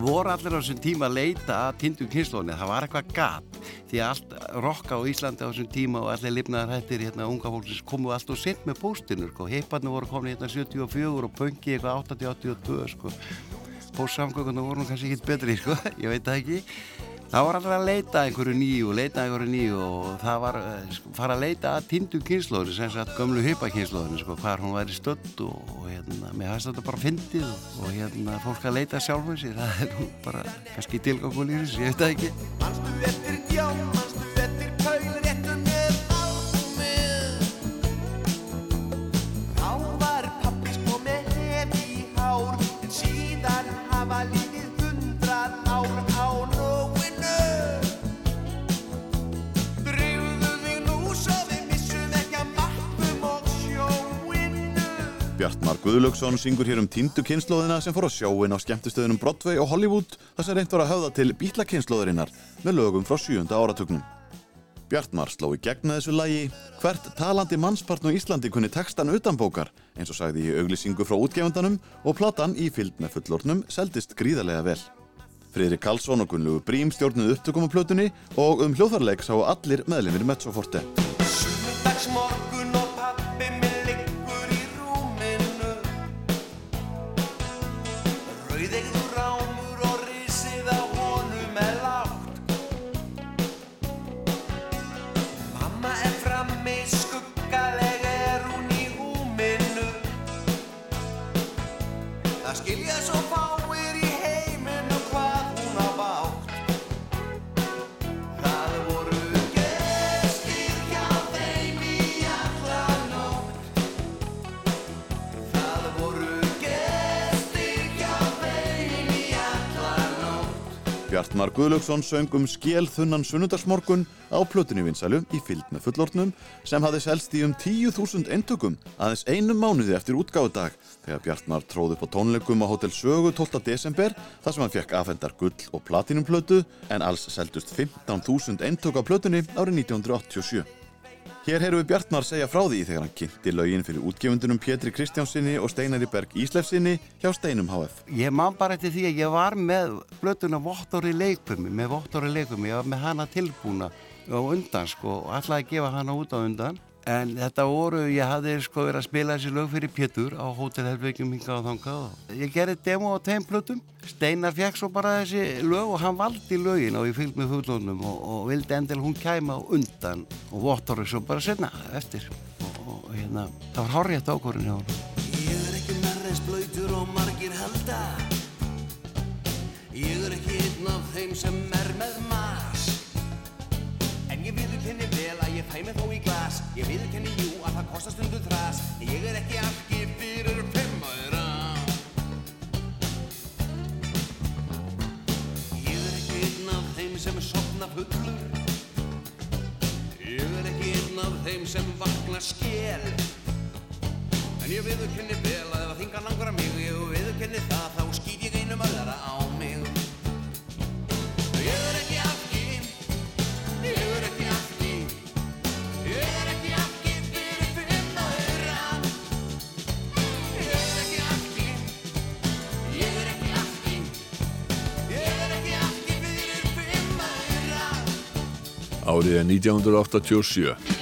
Það voru allir á þessum tíma að leita að tindum kynnslóðinni, það var eitthvað gat því að allt rokka á Íslandi á þessum tíma og allir lifnaðar hættir hérna unga fólksins komu allt og sent með póstinur sko. heiparnir voru komin hérna 74 og pöngi eitthvað 80-82 sko. póstsamgönguna voru kannski ekki betri sko. ég veit það ekki það var allir að leita að einhverju nýju og leita að einhverju nýju og það var eh, sko, fara að leita að tindum kynnslóðinni sem sagt gömlu heipakynnslóðinni sko, hvar hún væri stödd og, og hérna, mér hægst þetta bara fyndið og, hérna, fólk að leita sjálfum sér það er nú bara kannski tilgangu lífis, ég veit það ekki Bjartmar Guðlaugsson syngur hér um týndu kynnslóðina sem fór á sjóin á skemmtustöðunum Broadway og Hollywood þar sem reynt var að höfða til bítla kynnslóðurinnar með lögum frá sjújunda áratugnum. Bjartmar sló í gegna þessu lagi hvert talandi mannspartn á Íslandi kunni textan utanbókar eins og sagði í auglýsingu frá útgefundanum og platan í fylgd með fullornum seldist gríðarlega vel. Friðrik Karlsson og Gunnlaugur Brím stjórnuð upptökum á plötunni og um hljóðarleik sáu allir meðlimir Mezzoforte. Bjartmar Guðlaugsson söng um skélþunnan sunnudagsmorgun á plötunni vinsælu í fylgd með fullortnum sem hafði selst í um 10.000 eintökum aðeins einum mánuði eftir útgáfudag þegar Bjartmar tróð upp á tónleikum á Hotel Sögu 12. desember þar sem hann fekk afhendar gull og platinumplötu en alls seldust 15.000 eintök á plötunni árið 1987. Hér heyrum við Bjartmar segja frá því þegar hann kynnti lögin fyrir útgefundunum Pétri Kristjánsinni og Steinari Berg Íslefsinni hjá Steinum HF. Ég man bara eftir því að ég var með blötuna Vottori leikfumi, með Vottori leikfumi, ég var með hana tilbúna á undan sko og ætlaði að gefa hana út á undan en þetta voru, ég hafði sko verið að spila þessi lög fyrir Pétur á Hótel Helvegjum hingað og þangað og ég gerði demo á þeim blötum Steinar fekk svo bara þessi lög og hann valdi lögin og ég fylgd með fullónum og, og vildi endil hún kæma undan og Vottori svo bara setna eftir. Og, og hérna, það var horrið ákvörðin hjá hann Ég er ekki nærri eins blöytur og margir halda. Ég er ekki einn af þeim sem er með að fæ mig þó í glas. Ég viðurkenni jú að það kostar stundum þras. Ég er ekki algi fyrir fimm aðra Ég er ekki einn af þeim sem sopna fullur Ég er ekki einn af þeim sem vakna skél En ég viðurkenni vel að ef að þingar langar að mig Ég viðurkenni það, Árið er 1987.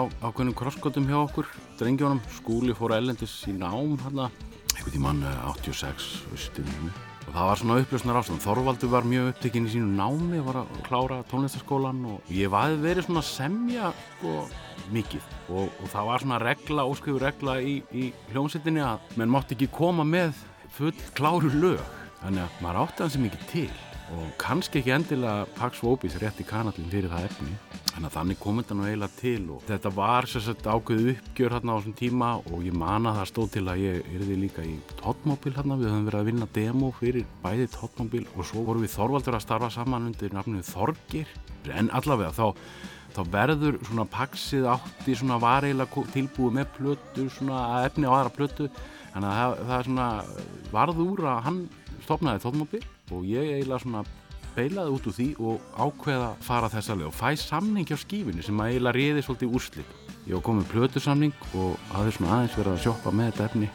á ákveðnum krosskotum hjá okkur, drengjónum. Skúli fór ellendis í nám hérna, einhvern tímann eh, 86, haustinu. Og það var svona upplösnar ástand. Þorvaldur var mjög upptekinn í sínu námi, var að klára tónlistaskólan og ég var verið svona semja sko, mikið. Og, og það var svona regla, óskrifu regla í, í hljómsettinni að menn mátti ekki koma með full kláru lög. Þannig að maður átti hans mikið til og kannski ekki endilega Pax Vobis rétt í kanallin fyrir það efni en þannig kom þetta nú eiginlega til og þetta var sérstaklega ákveðu uppgjör hérna á þessum tíma og ég man að það stóð til að ég yrði líka í Totmobil hérna, við höfum verið að vinna demo fyrir bæði Totmobil og svo vorum við Þorvaldur að starfa saman undir nafninu Þorgir en allavega þá þá verður svona Paxið átti svona var eiginlega tilbúið með plötu svona efni á aðra plötu. Þannig að það, það svona varð úr að hann stopnaði Totmobil og ég eiginlega svona beilaði út úr því og ákveða að fara þessa leið og fæ samning hjá skífinu sem að eiginlega riði svolítið úrslit. Ég var komið plötusamning og hafði svona aðeins verið að sjoppa með þetta efni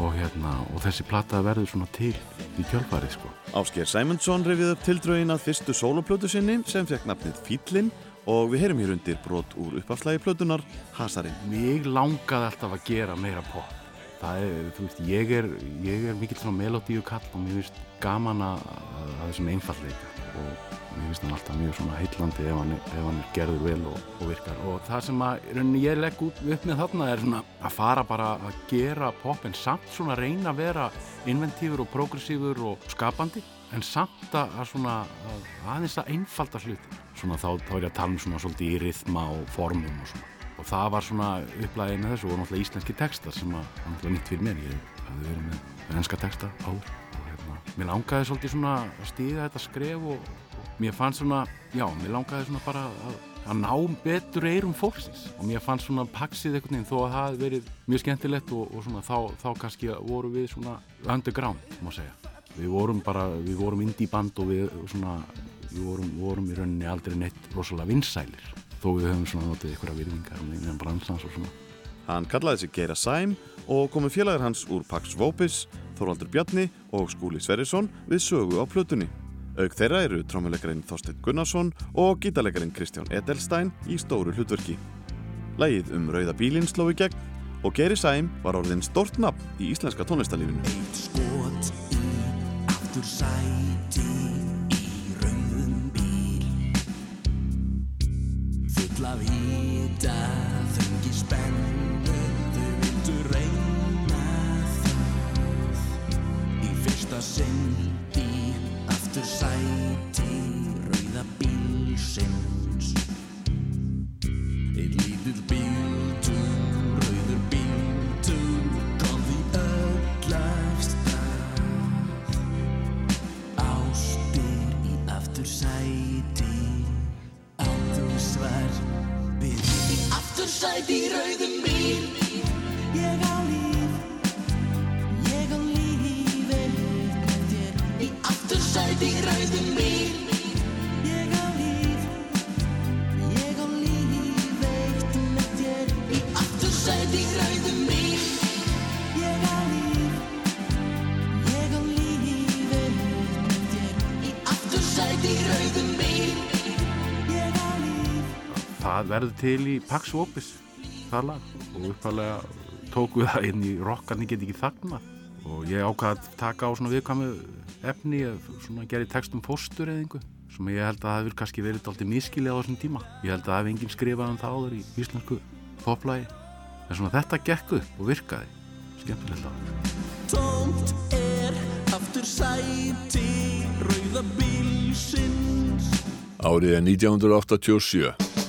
og, hérna, og þessi platta verður svona til í kjölfarið sko. Ásker Sæmundsson reyfið upp tildrögin að fyrstu soloplötu sinni sem fekk nafnið Fýllin og við heyrum hér undir brot úr uppafslægi plötunar Hasarinn. Mig langaði alltaf að gera meira pop. Það er, þú veist, ég er, ég er mikill svona melodíu kall og mér finnst gaman að, að, að þessum einfallleika og mér finnst hann alltaf mjög svona heitlandi ef hann, er- ef hann er gerður vel og, og virkar. Og það sem að rauninni ég legg út upp með þarna er svona að fara bara að gera pop en samt svona reyna að vera inventífur og progressífur og skapandi en samt að að svona að aðeins að einfalda hluti. Svona þá, þá er ég að tala um svona svolítið í rithma og formum og svona og það var svona upplæðið með þessu og náttúrulega íslenski textar sem var náttúrulega nýtt fyrir mér. Ég hafði verið með ennska texta áður og hérna, mér langaði svolítið svona að stíða þetta skref og, og mér fannst svona, já, mér langaði svona bara að, að ná betur eirum fólksins. Og mér fannst svona paksið einhvern veginn þó að það hefði verið mjög skemmtilegt og, og svona þá, þá kannski voru við svona underground, má segja. Við vorum bara, við vorum indie band og við svona, við vorum, vorum í rauninni aldrei neitt rosalega vinsælir þó við höfum svona notið ykkur að virðingar innan bransans og svona. Hann kallaði sig Geira Sæm og komu félagar hans úr Pax Vopis, Þorvaldur Bjarni og Skúli Sverrisson við sögu á plötunni. Auk þeirra eru trómuleikarinn Þorstein Gunnarsson og gítarleikarinn Kristján Edelstein í stóru hlutverki. Lægið um rauða bílinn sló í gegn og Geiri Sæm var orðin stort nafn í íslenska tónlistarlífinu. skot í aftur sæti full af hýta þungi spennu þau vildu reyna það. Í fyrsta í aftur sæti rauða bílsins. Eitt lítill bíltúr, Í aftursæti í rauðum bíl. Ég á Það verður til í Pax Vopis, það lag og uppalega tóku það inn í rockarni get ekki þagnað og ég ákvað að taka á svona viðkvæmu efni, svona gera í textum fóstureyðingu sem ég held að það hefur kannski verið aldrei miskilið á þessum tíma. Ég held að það hef enginn skrifað um það áður í íslensku poplagi. En svona þetta gekk upp og virkaði. Skemmtilegt lag. Tómt er aftursæti rauða bílsins Árið er 1987.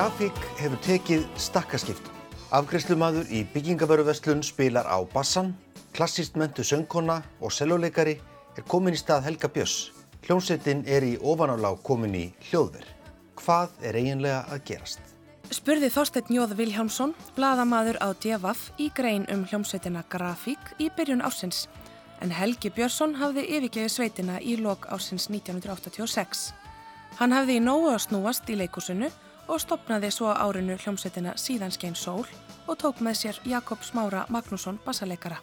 Grafík hefur tekið stakkaskiptum. Afgriðslumadur í byggingavöruverslun spilar á bassan, klassíst mentu söngkona og seljuleikari er komin í stað Helga Björns. Hljómsveitin er í ofanálág komin í hljóðver. Hvað er eiginlega að gerast? Spurði Þorstein Jóð Viljámsson, bladamadur á DFF í grein um hljómsveitina Grafík í byrjun ásins. En Helgi Björnsson hafði yfirgeið sveitina í lok ásins 1986. Hann hafði í nógu að snúast í leikursunu og stopnaði svo árinu hljómsveitina Síðanskein Sól og tók með sér Jakob Smára Magnússon bassaleikara.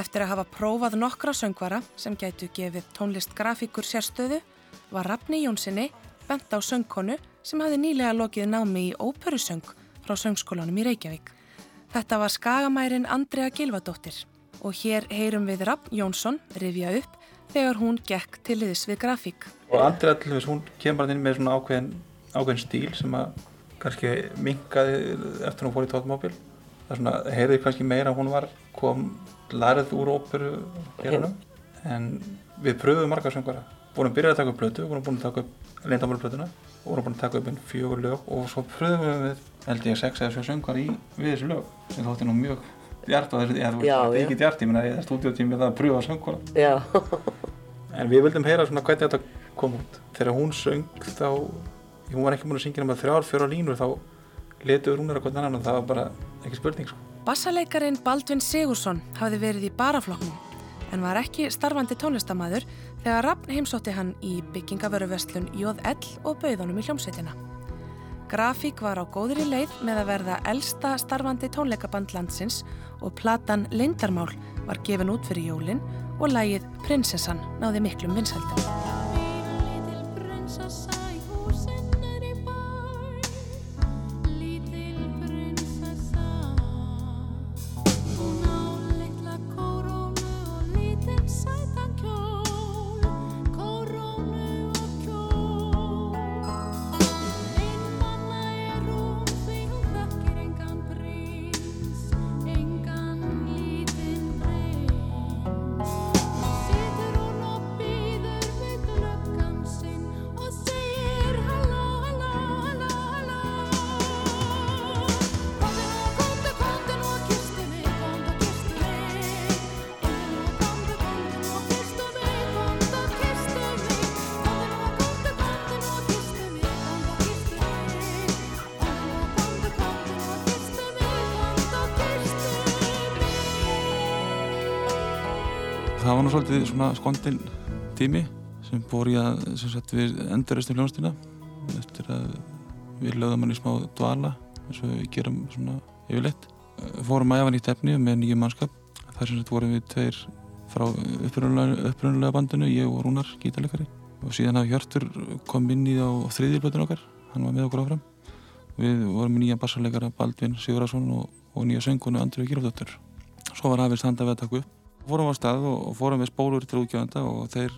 Eftir að hafa prófað nokkra söngvara sem gætu gefið tónlist grafíkur sérstöðu var Rafni Jónssoni bent á söngkonu sem hafði nýlega lokið námi í óperusöng frá söngskólanum í Reykjavík. Þetta var skagamærin Andrea Gilvadóttir og hér heyrum við Rafn Jónsson rifja upp þegar hún gekk til liðs við grafík. Og Andrea hún kemur inn með svona ákveðin, ákveðin stíl sem að kannski minkaði eftir hún fór í tótmóbil. Það svona, heyrði kannski meira að hún var kom larið úr óperu hérunum en við pröfum marga söngvara. Vorum byrjað að taka upp blötu, vorum búin að taka upp leindamálblötuna og vorum búin að taka upp einn fjögur lög og svo pröfum við held ég sex eða sjö söngvar í við þessu lög sem þótti nú mjög djart og þú veist, ekki djart, ég menna það er stúdíotími það að pröfa söngvara. En við vildum heyra svona hvernig þetta kom út. Þegar hún söng þá, hún var ekki múin að syngja nema þrjár, fjóra línur þá letuður hún er að hvernig annan og það var bara ekki spurning sko. Bassaleikarin Baldvin Sigursson hafði verið í baraflokknum en var ekki starfandi tónlistamæður þegar Raffn heimsótti hann í byggingavöruverslun J.L. og bauðunum í hljómsveitina. Grafík var á góðri leið með að verða elsta starfandi tónleikaband landsins og platan Lindarmál var gefin út fyrir jólinn og lægið Prinsessan náði miklum vinsaldum. Það var nú svolítið svona skondin tími sem bór ég að sem sagt, við endurreistum hljónstina eftir að við lögðum hann í smá dvala eins og við gerum svona yfirleitt. Fórum að efa nýtt efni með nýju mannskap. Þar sem sagt vorum við tveir frá upprunulega bandinu ég og Rúnar, gítarleikari. Og síðan hafði Hjörtur kom inn í það á þriðjilblötun okkar. Hann var með okkur áfram. Við vorum með nýja bassarleikara Baldvin Sigurðarsson og, og nýja söngunu Andrið Gírafdóttur svo var aðeins handa við að taka upp fórum á stað og, og fórum við spólur til útgjöfanda og þeir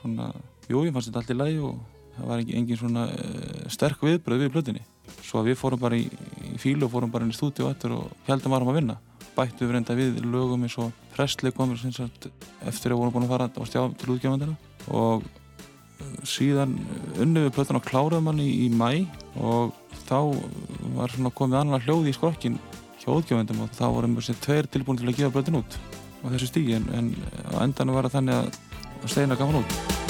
svona, jú, ég fannst þetta allt í lægi og það var engin, engin svona uh, sterk viðbröð við plötinni. Svo við fórum bara í, í fílu og fórum bara inn í stúdíu eftir og heldum varum að vinna. Bættu við reynda við lögum eins og Prestli komur eftir að vorum búin að fara og stjá til útgjöfandina og uh, síðan unnum við plötun og kláruðum hann í, í mæ og þá var svona komið annar hljóði í skrokkin hjá útgjöfandum og þá vorum við tveir tilbúin til að gefa plötun út á þessu stígi en, en á endan var það þannig að steina gaf hann út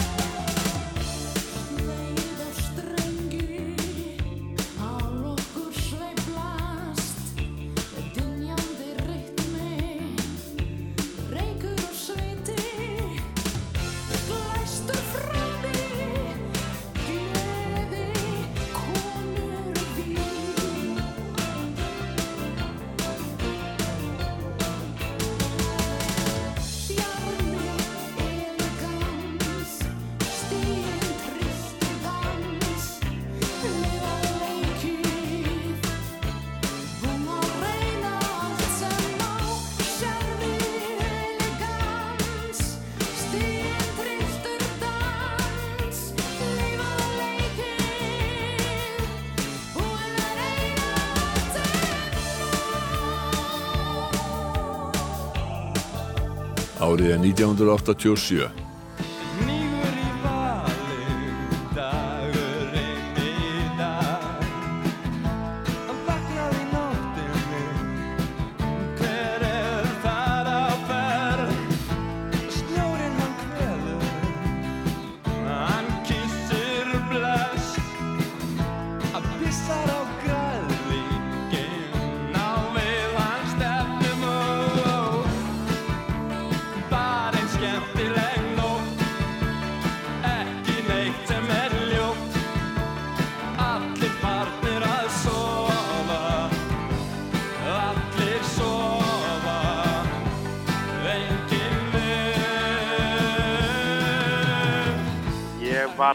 1987.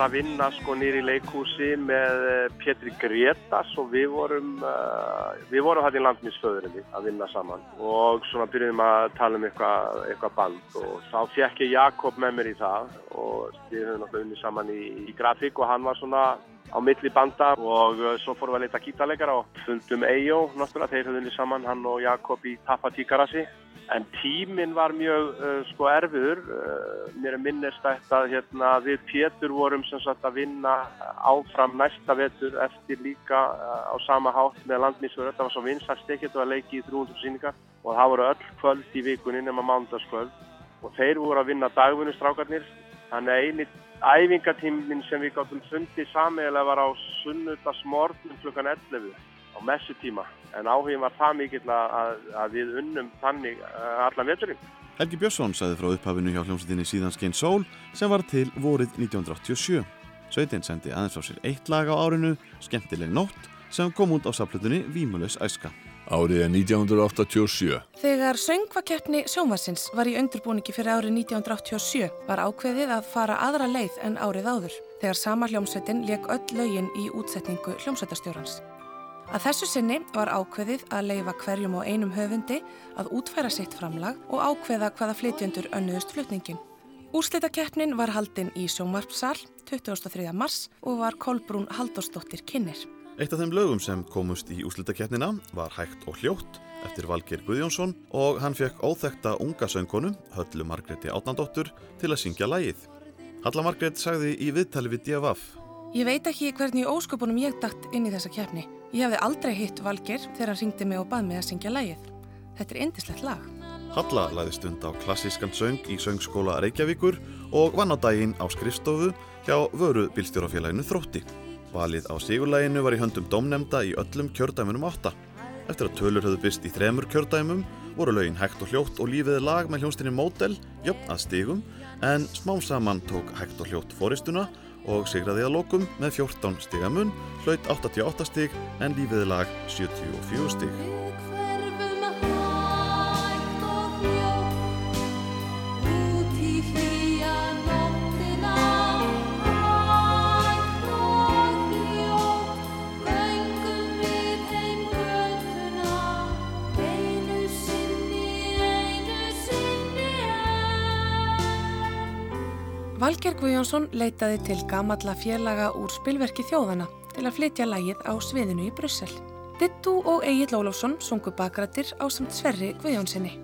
að vinna sko nýri leikhúsi með eh, Pétri Gretas og við vorum, uh, við vorum hætti í landminsföðurinni að vinna saman og svona byrjuðum að tala um eitthvað eitthva band og þá fekk ég Jakob með mér í það og við höfum náttúrulega unni saman í, í grafík og hann var svona á milli banda og uh, svo fórum við að leita gítarleikara og fundum Eyjó náttúrulega, þeir höfðu unni saman, hann og Jakob í Tappa Tíkarasi En tíminn var mjög uh, sko erfiður, uh, mér er minnist að hérna, við Pétur vorum sem sagt að vinna áfram næsta vetur eftir líka uh, á sama hátt með landmísur, þetta var svo vinsast ekkert að leiki í 300 síningar og það voru öll kvöld í vikunni nema mánudagskvöld. Og þeir voru að vinna dagvinnustrákarnir, þannig að eini æfingatíminn sem við gáttum fundið sameiglega var á sunnudagsmorgun klukkan 11 á messutíma en áhugin var það mikill að, að við unnum þannig uh, allan veturinn. Helgi Björnsson sagði frá upphafinu hjá hljómsveitinni síðan Skein Sól sem var til vorið 1987. Sveitin sendi aðeins á sér eitt lag á árinu, Skemmtileg nótt, sem kom út á saplutunni Vímulegs æska. Árið er 1987. Þegar söngvakeppni sjónvarsins var í undirbúningi fyrir árið 1987 var ákveðið að fara aðra leið en árið áður þegar sama hljómsveitin leik öll lögin í útsetningu hljómsveitastjórans. Að þessu sinni var ákveðið að leifa hverjum og einum höfundi að útfæra sitt framlag og ákveða hvaða flytjendur önnuðust flutningin. Úrslitakeppnin var haldinn í sjónvarpsal 23. mars og var Kolbrún Halldórsdóttir kynir. Eitt af þeim lögum sem komust í úslitakeppnina var Hægt og hljótt eftir Valgeir Guðjónsson og hann fekk óþekta unga söngkonu, Höllu Margreti Átnandóttur, til að syngja lægið. Halla Margret sagði í viðtali við D.A.V. Ég veit ekki hvernig ósköpunum ég dætt inn í þessa keppni. Ég hefði aldrei hitt Valgeir þegar hann ringdi mig og bað mig að syngja lægið. Þetta er indislegt lag. Halla lagði stund á klassískan söng í söngskóla Reykjavíkur og vann á daginn á skrifstofu hjá vöru bílstjórafélaginu Þrótti. Valið á sigurlæginu var í höndum domnemda í öllum kjördæmunum átta. Eftir að tölur höfðu byrst í þremur kjördæmum voru lögin hægt og hljótt og lífiði lag með hljónstinni Mótel, jöfn að stigum, en smám saman tók hægt og hljótt fóristuna og sigraði að lokum með 14 stigamun, hlaut 88 stig en lífiði lag 74 stig. Valger Guðjónsson leitaði til gamalla félaga úr spilverki þjóðana til að flytja lægið á sviðinu í Brussel. Dittu og Egil Ólafsson sungu bakrættir á samt Sverri Guðjónssoni.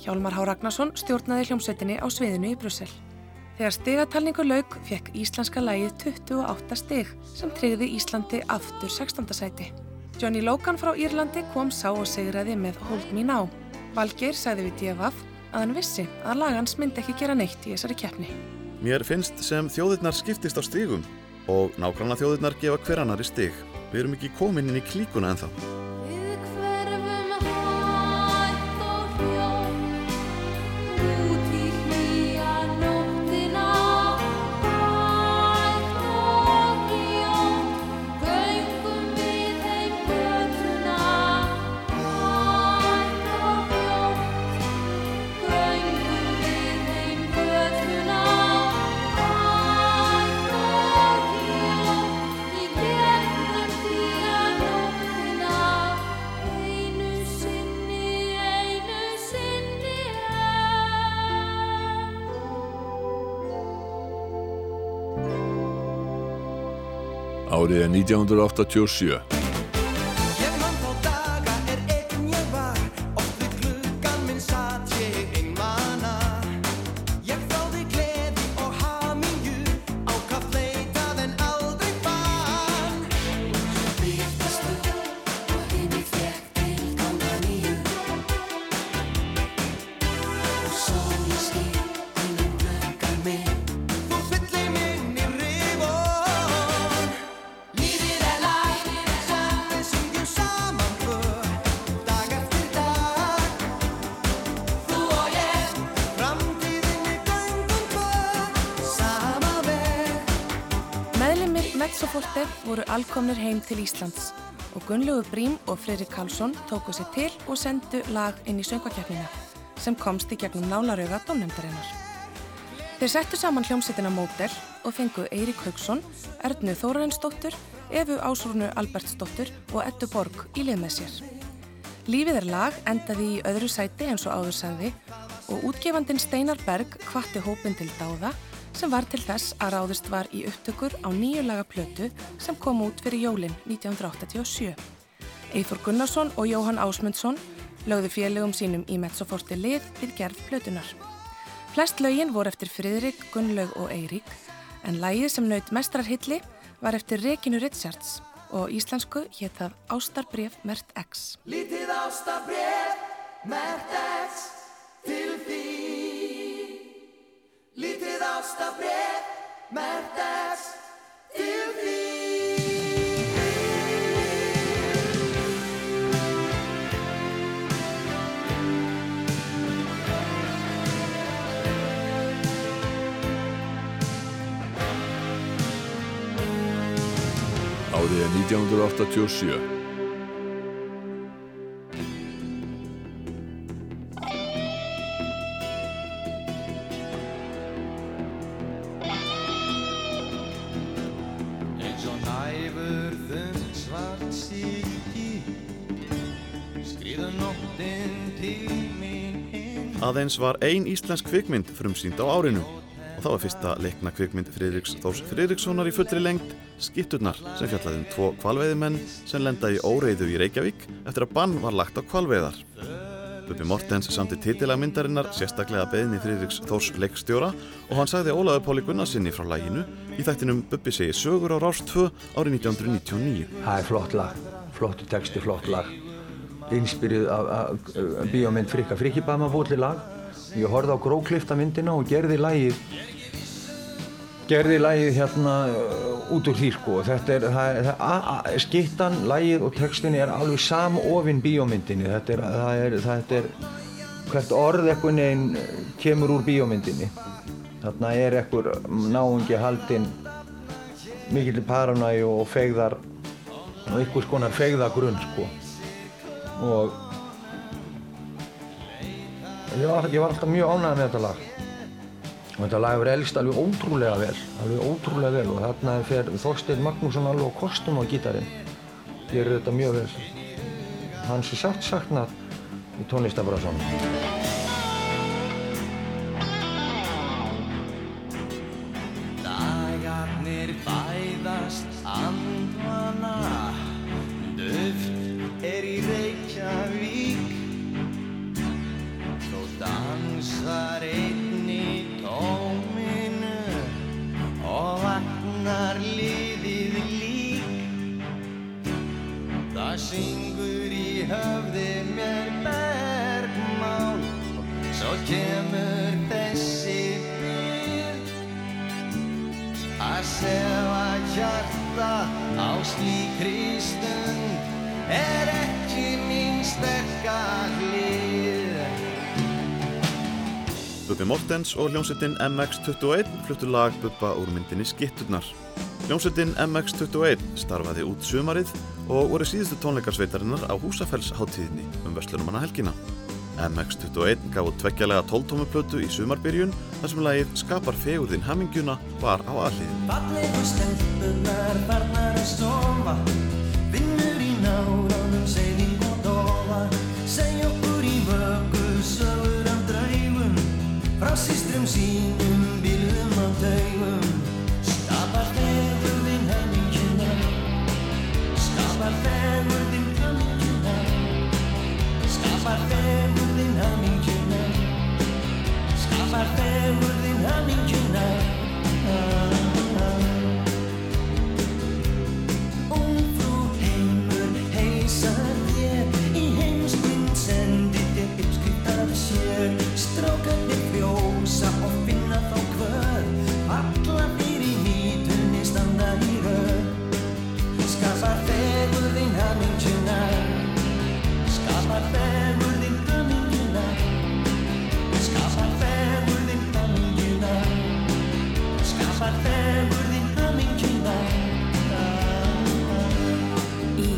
Hjálmar Há Ragnarsson stjórnaði hljómsveitinni á sviðinu í Brussel. Þegar stigatalningu lauk fekk íslenska lægið 28 stig sem tryggði Íslandi aftur 16. sæti. Johnny Logan frá Írlandi kom sá og segraði með Hold Me Now. Valgeir sagði við D.F. að hann vissi að lagans myndi ekki gera neitt í þessari keppni. Mér finnst sem þjóðirnar skiptist á stigum og nákvæmlega þjóðirnar gefa hver annari stig. Við erum ekki komin inn í klíkuna ennþá. Árið er 1987. Íslands og Gunnlaugur Brím og Freyri Karlsson tóku sér til og sendu lag inn í söngvakefnina sem komst í gegnum nálarauga domnefndarinnar. Þeir settu saman hljómsettina Módel og fengu Eirik Haugsson, Ernu Þórarinsdóttur, Efu Ásrúnu Albertsdóttur og Ettu Borg í lið með sér. Lífið er lag endaði í öðru sæti eins og áður sagði og útgefandin Steinar Berg kvatti hópin til dáða sem var til þess að ráðist var í upptökur á nýju laga plötu sem kom út fyrir jólinn 1987. Eithor Gunnarsson og Jóhann Ásmundsson lögðu félögum sínum í Metsoforti lið við gerð plötunar. Flest lögin voru eftir Fridrik, Gunnlaug og Eirík en lægið sem naut mestrarhilli var eftir Reginu Richards og íslensku hétt það Ástarbref Mert X. Lítið ástarbref, mert X til því Lítið ástarbref, mert X til því Árið er 1987. Aðeins var ein íslensk kvikmynd frumsýnd á árinu og það var fyrsta leikna kvikmynd Friðriks Þórs Friðrikssonar í fullri lengd Skitturnar sem fjallaði um tvo kvalveiðimenn sem lenda í óreiðu í Reykjavík eftir að bann var lagt á kvalveiðar. Bubi Mortens samti titilega myndarinnar sérstaklega beðni Friðriks Þórs leikstjóra og hann sagði Ólaður Póli Gunnarsinni frá læginu í þættinum Bubi segi sögur á Rás 2 árið 1999. Það er flott lag, flottu texti, flott lag. Inspirið af, af bíómynd Frikka. Frikki bað maður búið til lag. Ég horfði á gróklifta myndina og gerði lagið, gerði lagið hérna uh, út úr því sko. Þetta er, það, er- það, skittan, lagið og textin er alveg samofinn bíómyndinni. Þetta er, það er, þetta er, hvert orð einhvern veginn kemur úr bíómyndinni. Þarna er einhver náungi haldinn mikill paranæju og feigðar og einhvers konar feigðagrunn sko og ég var, ég var alltaf mjög ánægð með þetta lag. Og þetta lag hefur elst alveg ótrúlega vel alveg ótrúlega vel. Og þarna fer Þorstein Magnússon alveg á kostum á gítarinn. Gerir þetta mjög vel. Hans er sátt saknað í tónlistafrásan Mortens og hljómsveitin MX21 fluttu lag Bubba úr myndinni Skitturnar. Hljómsveitin MX21 starfaði út sumarið og voru síðustu tónleikarsveitarinnar á Húsafellsháttíðinni um Vestlunumanna helgina. MX21 gaf út tveggjalega tóltómuplötu í sumarbyrjun þar sem lagið Skapar fegurðin hamingjuna var á aðliðin. Fallegu stelpunar farnar að sofa Vinnur í náranum, seiðing Frá systrum sínum, bílum og taugum. Skapar fegurðin hamingjuna Skapar fegurðin hamingjuna Skapar fegurðin hamingjuna Skapar fegurðin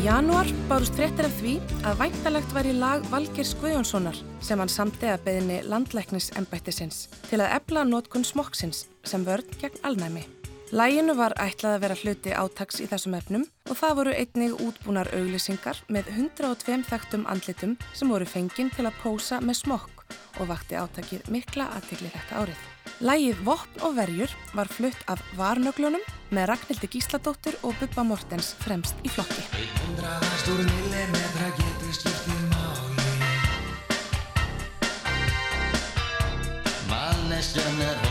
janúar bárust fréttir af því að væntalegt væri lag Valgers Guðjónssonar sem hann samti að beðinni landlæknis embættisins til að ebla nótkun smokksins sem vörn gegn alnæmi. Læginu var ætlað að vera hluti átaks í þessum efnum og það voru einnig útbúnar auglýsingar með 102 þekktum andlitum sem voru fenginn til að pósa með smokk og vakti átakið mikla aðtikli þetta árið. Lægið Vopn og verjur var flutt af Varnöglunum með Ragnhildi Gísladóttur og Bubba Mortens fremst í flokki. 100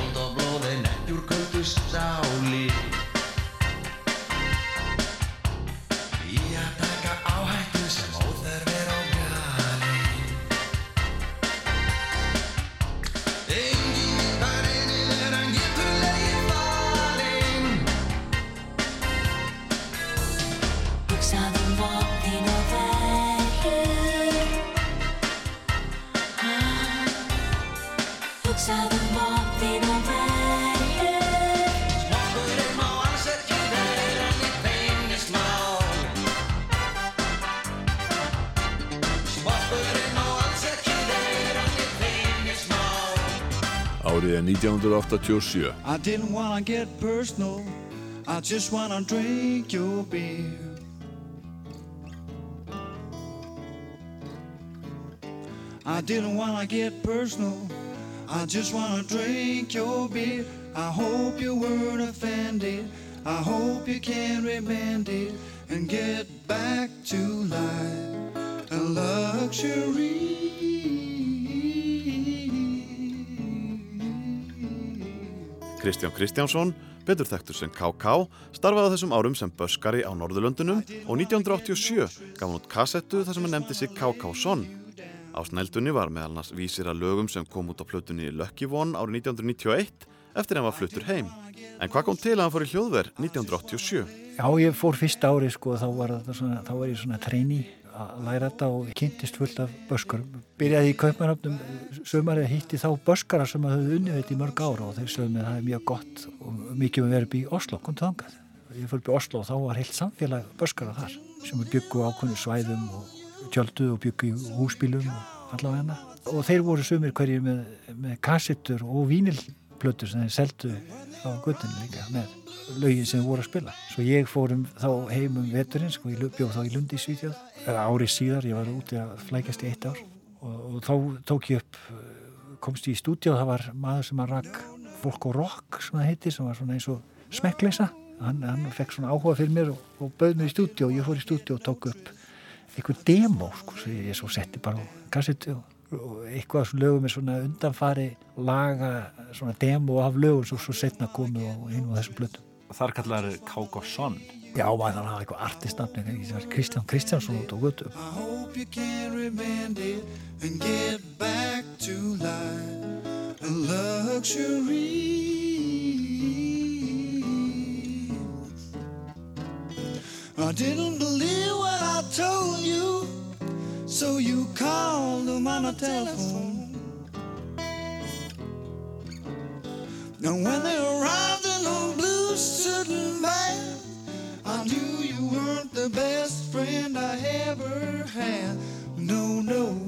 1987. I didn't wanna get personal. I just wanna drink your beer. I didn't wanna get personal. I just wanna drink your beer. I hope you weren't offended. I hope you can remend it and get back to life and luxury. Kristján Kristjánsson, betur þekktur sem KK, starfaði þessum árum sem böskari á Norðurlöndunum og 1987 gaf hann út kassettu þar sem hann nefndi sig KK Son. Á sneldunni var meðal annars vísir að lögum sem kom út á plötunni Lucky One árið 1991 eftir hann var fluttur heim. En hvað kom til að hann fór í hljóðverð 1987? Já, ég fór fyrsta ári sko, þá var, svona, þá var ég svona treini að læra þetta og kynntist fullt af böskarum. Byrjaði í Kaupmannhafnum sömarið hitti þá böskara sem hafði unnið þetta í mörg ára og þeir sögum að það er mjög gott og mikið um að vera upp í Oslo, kom þangað. Ég fór upp í Oslo og þá var heilt samfélag böskara þar sem byggu ákveðinu svæðum og tjöldu og byggu húsbílum og allavega og þeir voru sömur hverjir með, með kassittur og vínilplötur sem þeir seldu á guttinu líka með lögin sem voru að spila. Svo ég fórum þá heim um veturinn, sko, ég bjóð þá í Lundi í Svítjóð, árið síðar, ég var úti að flækast í eitt ár og, og þá tók ég upp, komst ég í stúdíu og það var maður sem að rakk fólk og rock, sem það heitir, sem var svona eins og smekkleisa. Hann, hann fekk svona áhuga fyrir mér og, og bauð mér í stúdíu og ég fór í stúdíu og tók upp einhver demo, sko, sem ég svo setti bara á kassetu og og eitthvað af lögum er svona undanfari laga svona demo af lögum svo, svo setna komu og einu af þessum blötu Þar kallar Kákosson Já, maður þannig að hafa eitthvað artistnafni Kristján Kristjánsson út á götu. I hope you can remend it and get back to life and luxury. I didn't believe what I told you, so you called him on the telephone. And when they arrived in a blue suit and band, I knew you weren't the best friend I ever had. No, no.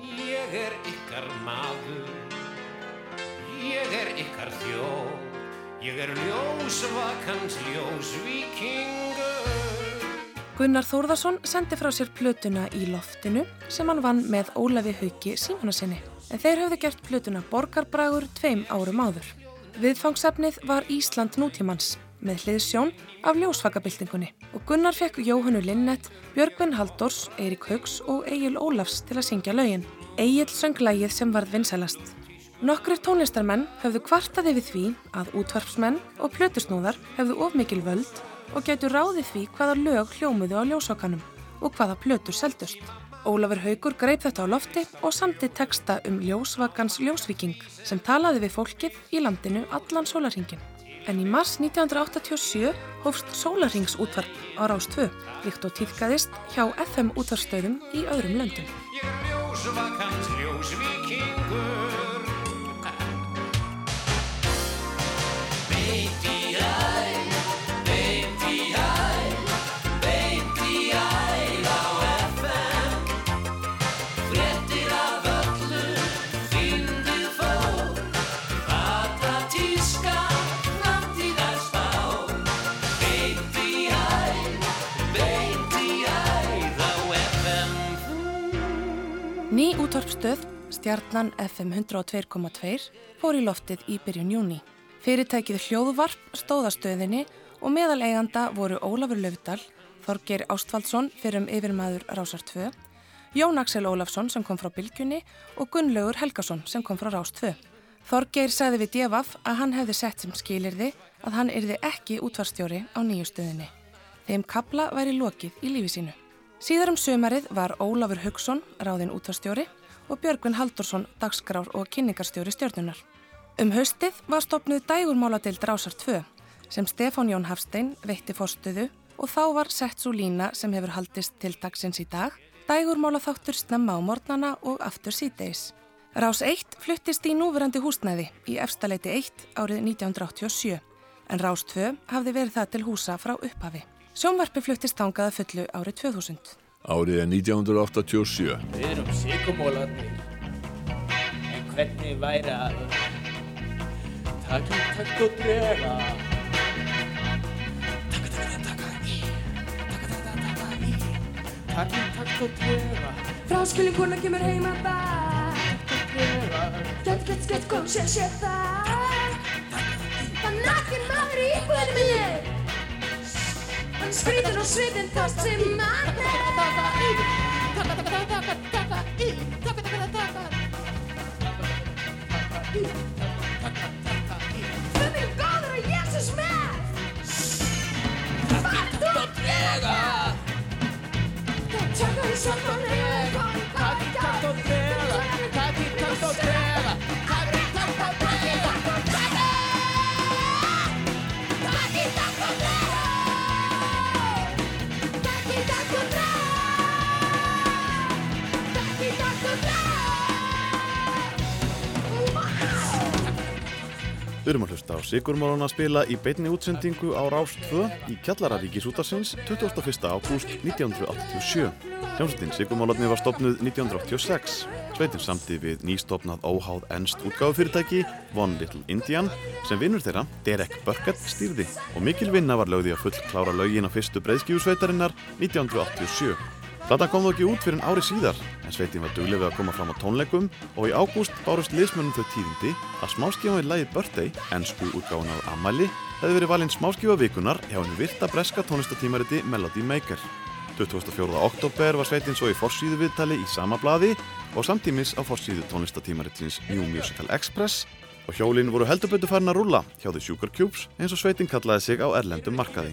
Ég er ykkar maður, ég er ykkar þjóð, ég er ljósvakans ljósvíkingur. Gunnar Þórðarsson sendi frá sér plötuna í loftinu sem hann vann með Ólafi Hauki Símonasinni. En þeir höfðu gert plötuna Borgarbrægur tveim árum áður. Viðfangsefnið var Ísland nútímans með hliðsjón af ljósvakabildingunni og Gunnar fekk Jóhannu Linnett, Björgvin Halldórs, Eirik Haugs og Egil Ólafs til að syngja lögin. Egil söng lægið sem varð vinsælast. Nokkrir tónlistarmenn höfðu kvartaði við því að útvarpsmenn og plötusnúðar höfðu of mikil völd og gætu ráði því hvaða lög hljómuðu á ljósvakanum og hvaða plötur seldust. Ólafur Haugur greip þetta á lofti og samti texta um ljósvakans ljósvíking sem talaði við fólkið í landinu allan sólarhingin. En í mars 1987 hófst sólarhingsútvarp á Rás 2, líkt og týðkaðist hjá FM útvarstöðum í öðrum löndum. Ný útvarpstöð, stjarnan FM 102.2, fór í loftið í byrjun júni. Fyrirtækið hljóðvarp stóðastöðinni og meðal eiganda voru Ólafur Löfdal, Þorgeir Ástvaldsson fyrir um yfirmaður Rásar 2, Jón Axel Ólafsson sem kom frá Bylgjunni og Gunnlaugur Helgason sem kom frá Rás 2. Þorgeir sagði við Devaf að hann hefði sett sem skilirði að hann yrði ekki útvarstjóri á nýju stöðinni. Þeim kapla væri lokið í lífi sínu. Síðar um sömarið var Ólafur Hugson, ráðinn útvarstjóri og Björgvin Haldursson, dagskrár og kynningarstjóri stjórnunar. Um haustið var stopnuð dægurmáladeild Rásar 2 sem Stefán Jón Hafstein veitti fórstuðu og þá var sett svo lína sem hefur haldist til dagsins í dag, dægurmála þáttur snemma á mornana og aftur síðdeis. Rás 1 fluttist í núverandi húsnæði í efstaleiti 1 árið 1987 en Rás 2 hafði verið það til húsa frá upphafi. Sjónvarpi fluttist þangaða fullu árið 2000. Árið er 1987. Við erum sykumólarnir En hvernig væri að Takk í takt og drega? Takk í. Takt og drega. Fráskilin kona kemur heim að bæ Gett, gett, gett, kom, sé, sé það. Það nakkin maður í íbúðinu minni skrítur og svitin þar sem mann Þau eru góður og Jésús með Fart og drega Tjaka í saman Takk Við erum að hlusta á Sigurmálun að spila í beinni útsendingu á Rás 2 í kjallara Ríkisútasins 21. ágúst 1987. Hljómsveitin Sigurmálarni var stopnuð 1986. Sveitin samti við nýstopnað óháð ennst útgáfufyrirtæki One Little Indian sem vinnur þeirra, Derek Burkett, stýrði og mikil vinna var lögði að full klára lögin á fyrstu breyðskjúsveitarinnar 1987. Platan kom þó ekki út fyrir en ári síðar en sveitin var duglega að koma fram á tónleikum og í ágúst bárust liðsmönnum þau tíðindi að smáskífaði lagið Birthday, ennsku útgáfun af Amali, hefði verið valinn smáskífa vikunar hjá henni virta breska tónlistatímariti Melody Maker. 24. oktober var sveitin svo í forsýðu viðtali í sama blaði og samtímis á forsýðu tónlistatímaritins New Musical Express og hjólinn voru heldurbetu farin að rúlla hjá The Sugar Cubes eins og sveitin kallaði sig á erlendum markaði.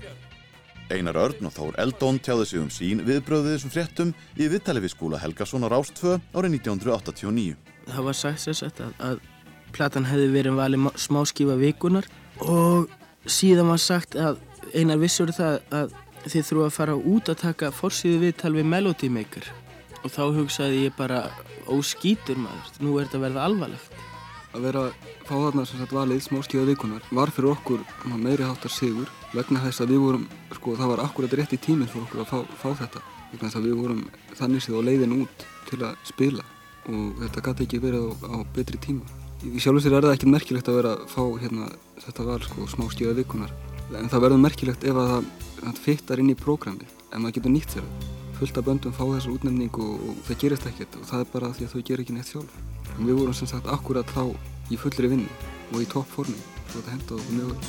Einar Örn og Þór Eldón tjáði sig um sín viðbröðið þessum fréttum í viðtali við skúla Helgason á Rástfö árið 1989. Það var sagt sér sett að, að platan hefði verið valið má- smáskífa vikunar og síðan var sagt að einar vissur það að þið þurfa að fara út að taka forsýðu viðtal við Melody Maker og þá hugsaði ég bara óskítur maður, nú er þetta verða alvarlegt. Að vera fá þarna sem sagt valið smáskíða vikunar var fyrir okkur meiri háttar sigur vegna þess að við vorum, sko það var akkurat rétt í tíminn fyrir okkur að fá, fá þetta vegna þess að við vorum þannig séð á leiðin út til að spila og þetta gæti ekki verið á, á betri tíma. Í sjálf og sér er það ekki merkilegt að vera að fá hérna þetta val sko smáskíða vikunar en það verður merkilegt ef að það, það fittar inn í prógramið ef maður getur nýtt sér. Fullt af böndum fá þessa útnefningu og, og það gerist ekkert og það er bara því að þau ger ekki neitt sjálf. En við vorum sem sagt akkurat þá í fullri vinnu og í topp formi og þetta hendaði okkur mjög vel.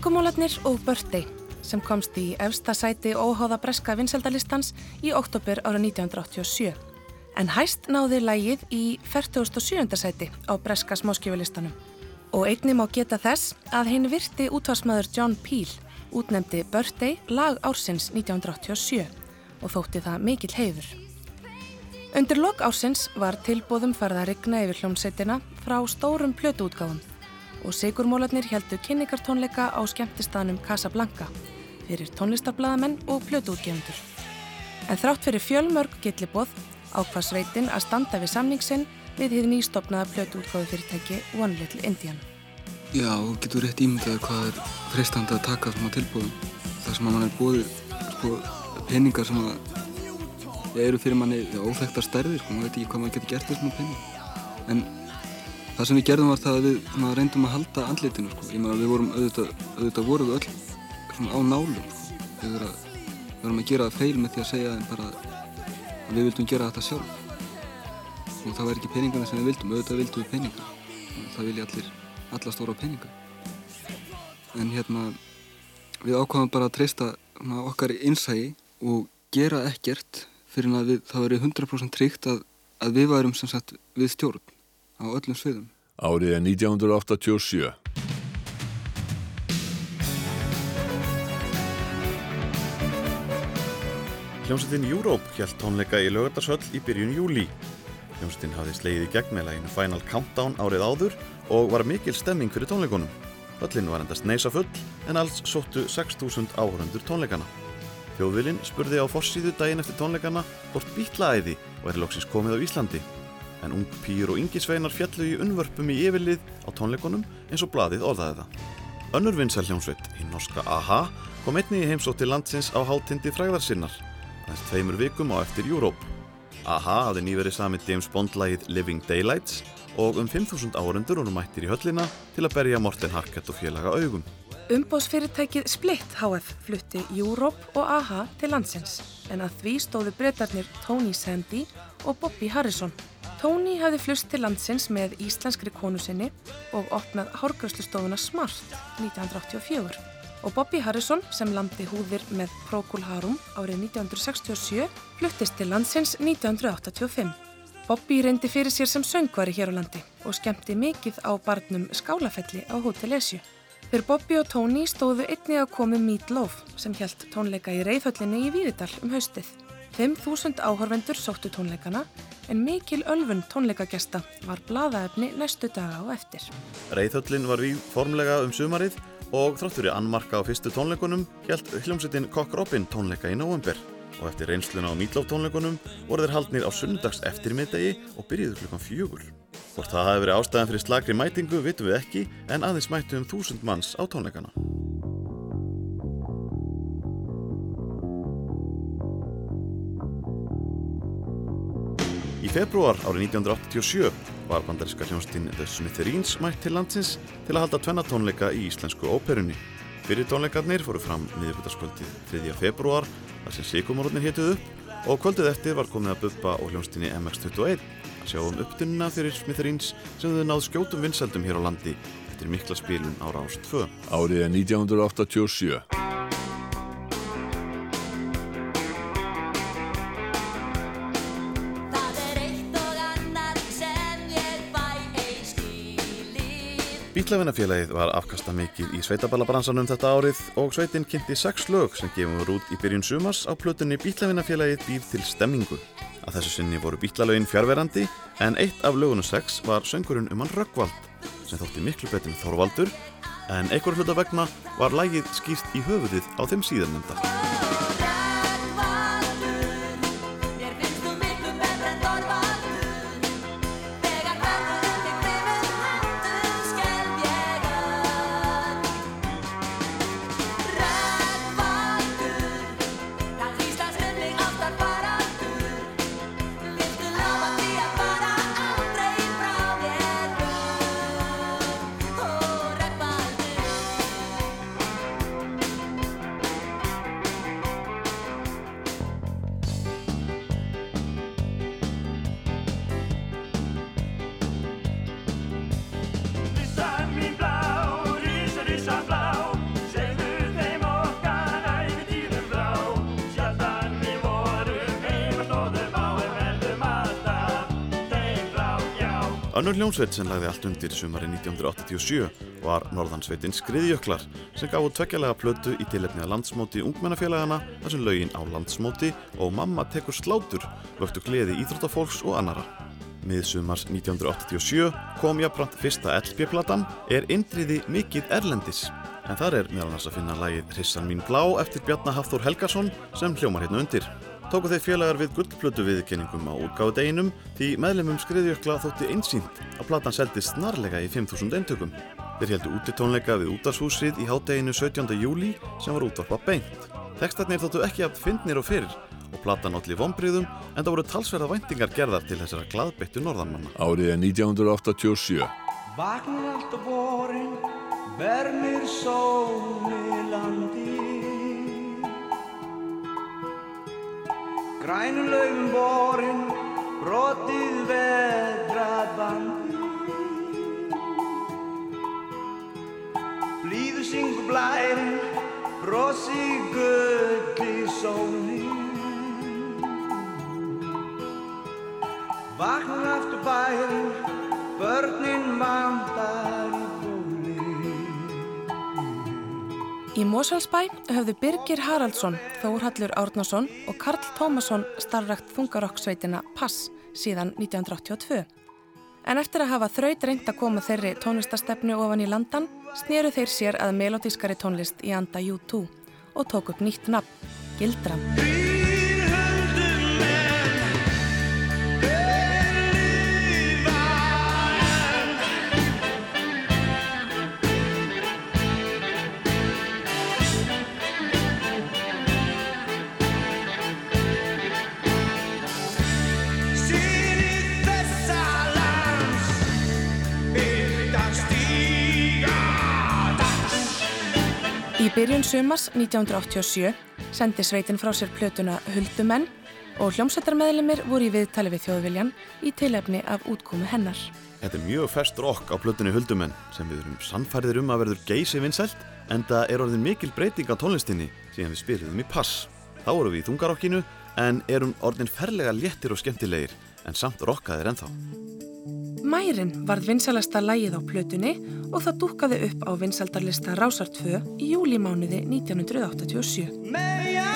Sigumólarnir og Birthday sem komst í efsta sæti óháða breska vinseldalistans í oktober ára 1987. En hæst náði lægið í 47. sæti á breska smáskjöfulistanum. Og einni má geta þess að hinn virti útvarsmaður John Peel útnemdi Birthday lag ársins 1987 og þótti það mikill heiður. Undir lok ársins var tilbóðum farða að rigna yfir hljómsveitina frá stórum plötuútgáðum og Sigurmólarnir heldu kynningartónleika á skemmtistanum Casablanca fyrir tónlistarbladamenn og plötuútgefundur. En þrátt fyrir fjölmörg gillibóð ákvað sveitin að standa við samningsinn við hið nýstopnaða plötuútgáðu fyrirtæki One Little Indian. Já, þú getur rétt ímyndaði hvað er freistandi að taka svona tilbúðum. Það sem að mann er búið sko, peningar sem að eru fyrir manni ja, óþekktar stærðir, sko, maður veit ekki hvað maður getur gert þessum pening. En það sem við gerðum var það að við svona, reyndum að halda andlitinu, sko. Ég meina við vorum auðvitað, auðvitað vorum við öll svona á nálum, sko. Við vorum að, gera það feil með því að segja bara að við vildum gera þetta sjálf. Og það væri ekki peningarna sem við vildum, auðvitað vildum við peningar. Það vilja allir alla stóra peninga en hérna við ákvaðum bara að treysta svona, okkar innsægi og gera ekkert fyrir að við, það veri 100% tryggt að, að við værum sem sagt við stjórn á öllum sviðum Árið er 1987. Hljómsveitin Europe hjælt tónleika í lögardarshöll í byrjun júli. Hljómsveitin hafði slegið í gegn með læginu Final Countdown árið áður og var mikil stemming fyrir tónleikunum. Höllin var endast neysa full en alls sóttu 6.000 áhörundur tónleikana. Þjóðvilin spurði á fossíðu daginn eftir tónleikana hvort bítlaæði væri loksins komið á Íslandi. En ung pýr og yngisveinar fjallu í unnvörpum í yfirlið á tónleikunum eins og blaðið orðaði það. Önnur vinsæl hljómsveit, í norska AHA, kom einni í heimsótt til landsins á hátindi fræðarsinnar, aðeins tveimur vikum á eftir Europe. AHA hafði nýverið samið James Bond-lægið Living Daylights og um 5.000 áhörundur voru mættir í höllina til að berja Morten Harket og félaga augum. Umbóðsfyrirtækið Split HF flutti Europe og AHA til landsins en að því stóðu breytarnir Tony Sandy og Bobby Harrison. Tony hafði flust til landsins með íslenskri konu sinni og opnað hárgröslustofuna Smart 1984 og Bobby Harrison sem landi húðir með Procol Harum árið 1967 fluttist til landsins 1985. Bobby reyndi fyrir sér sem söngvari hér á landi og skemmti mikið á barnum Skálafelli á Hotel Esju. Fyrir Bobby og Tony stóðu einni að komu Meat Loaf sem hjælt tónleika í reyðhöllinni í Víðidal um haustið. 5.000 áhorfendur sóttu tónleikana en mikil ölfun tónleikagesta var blaðaefni næstu daga á eftir. Reyðhöllin var við formlega um sumarið og þráttur í annmarka á fyrstu tónleikunum hjælt hljómsveitin Cock Robin tónleika í november og eftir reynsluna á Meatloaf tónleikunum voru þeir haldnir á sundags eftirmiðdegi og byrjuðu klukkan fjögur. Hvort það hafi verið ástæðan fyrir slagri mætingu vitum við ekki en aðeins mættu um þúsund manns á tónleikana. Í februar árið 1987 var bandaríska hljónstinn The Smithereens mætt til landsins til að halda tvenna tónleika í íslensku óperunni. Fyrir tónleikarnir fóru fram miðjöfutaskvöldið 3. februar þar sem síkumorðnir hétuð upp og kvöldið eftir var komið að buppa á hljónstinni MX21 að sjá um upptununa fyrir Smithereens sem þau náðu skjótum vinsaldum hér á landi eftir mikla spilun á Rást 2. Árið er 1987. Bítlavinnafélagið var afkasta mikið í sveitaballabransanum þetta árið og sveitin kynnti sex lög sem gefum við út í byrjun sumars á plötunni Bítlavinnafélagið býr til stemmingu. Að þessu sinni voru bítlalögin fjárverandi en eitt af lögunum sex var söngurinn um hann Röggvald sem þótti miklu betur en Þorvaldur en einhver hluta vegna var lægið skýrt í höfuðið á þeim síðarnemda. Önnur hljómsveit sem lagði allt undir sumari 1987 var Norðansveitin Skriðjöklar sem gáðu tveggjalega plötu í tilefni að landsmóti ungmennafélagana þar sem lögin á landsmóti og Mamma tekur slátur vöktu gleði íþróttafólks og annara. Miðsumars 1987 kom jafnframt fyrsta LP-platan er indriði mikið erlendis en þar er meðal annars að finna lagið Hrissan mín blá eftir Bjarnar Hafþór Helgason sem hljómar hérna undir. Tóku þeir félagar við gullplötu viðkenningum á útgáðu deginum því meðlemum skriðjökla þótti einsýnt að platan seldist snarlega í 5.000 eintökum. Þeir heldu útitónleika við útashúsið í hádeginu 17. júli sem var útvarpa beint. Tekstarnir þóttu ekki að fyndnir og fyrir og platan allir vonbriðum en það voru talsverða væntingar gerðar til þessara glaðbeittu norðanmanna. Árið er 1987. Vaknar allt á vorin, vermir sóli landi Grænum laufum vorin, brotið veðrað bandi Blíðu syngur blærin, brosi gulli sóli Vaknar aftur bærin, börnin vandar Í Mosfellsbæ höfðu Birgir Haraldsson, Þórhallur Árnason og Karl Tómasson starfrækt þungarokksveitina Pass síðan 1982. En eftir að hafa þraut reynd að koma þeirri tónlistastefnu ofan í landan, sneru þeir sér að melodískari tónlist í anda U2 og tók upp nýtt nafn, Gildran. Í byrjun sumars 1987 sendi sveitin frá sér plötuna Huldumenn og hljómsveitarmeðlimir voru í viðtali við þjóðviljan í tilefni af útkomu hennar. Þetta er mjög fest rock á plötunni Huldumenn sem við erum sannfærðir um að verður geysi vinsælt en það er orðin mikil breyting á tónlistinni síðan við spiliðum í pass. Þá vorum við í þungarokkinu en erum orðin ferlega léttir og skemmtilegir en samt rockaðir ennþá. Mærin varð vinsalasta lægið á plötunni og það dúkkaði upp á vinsaldarlista Rásar 2 í júlimánuði 1987.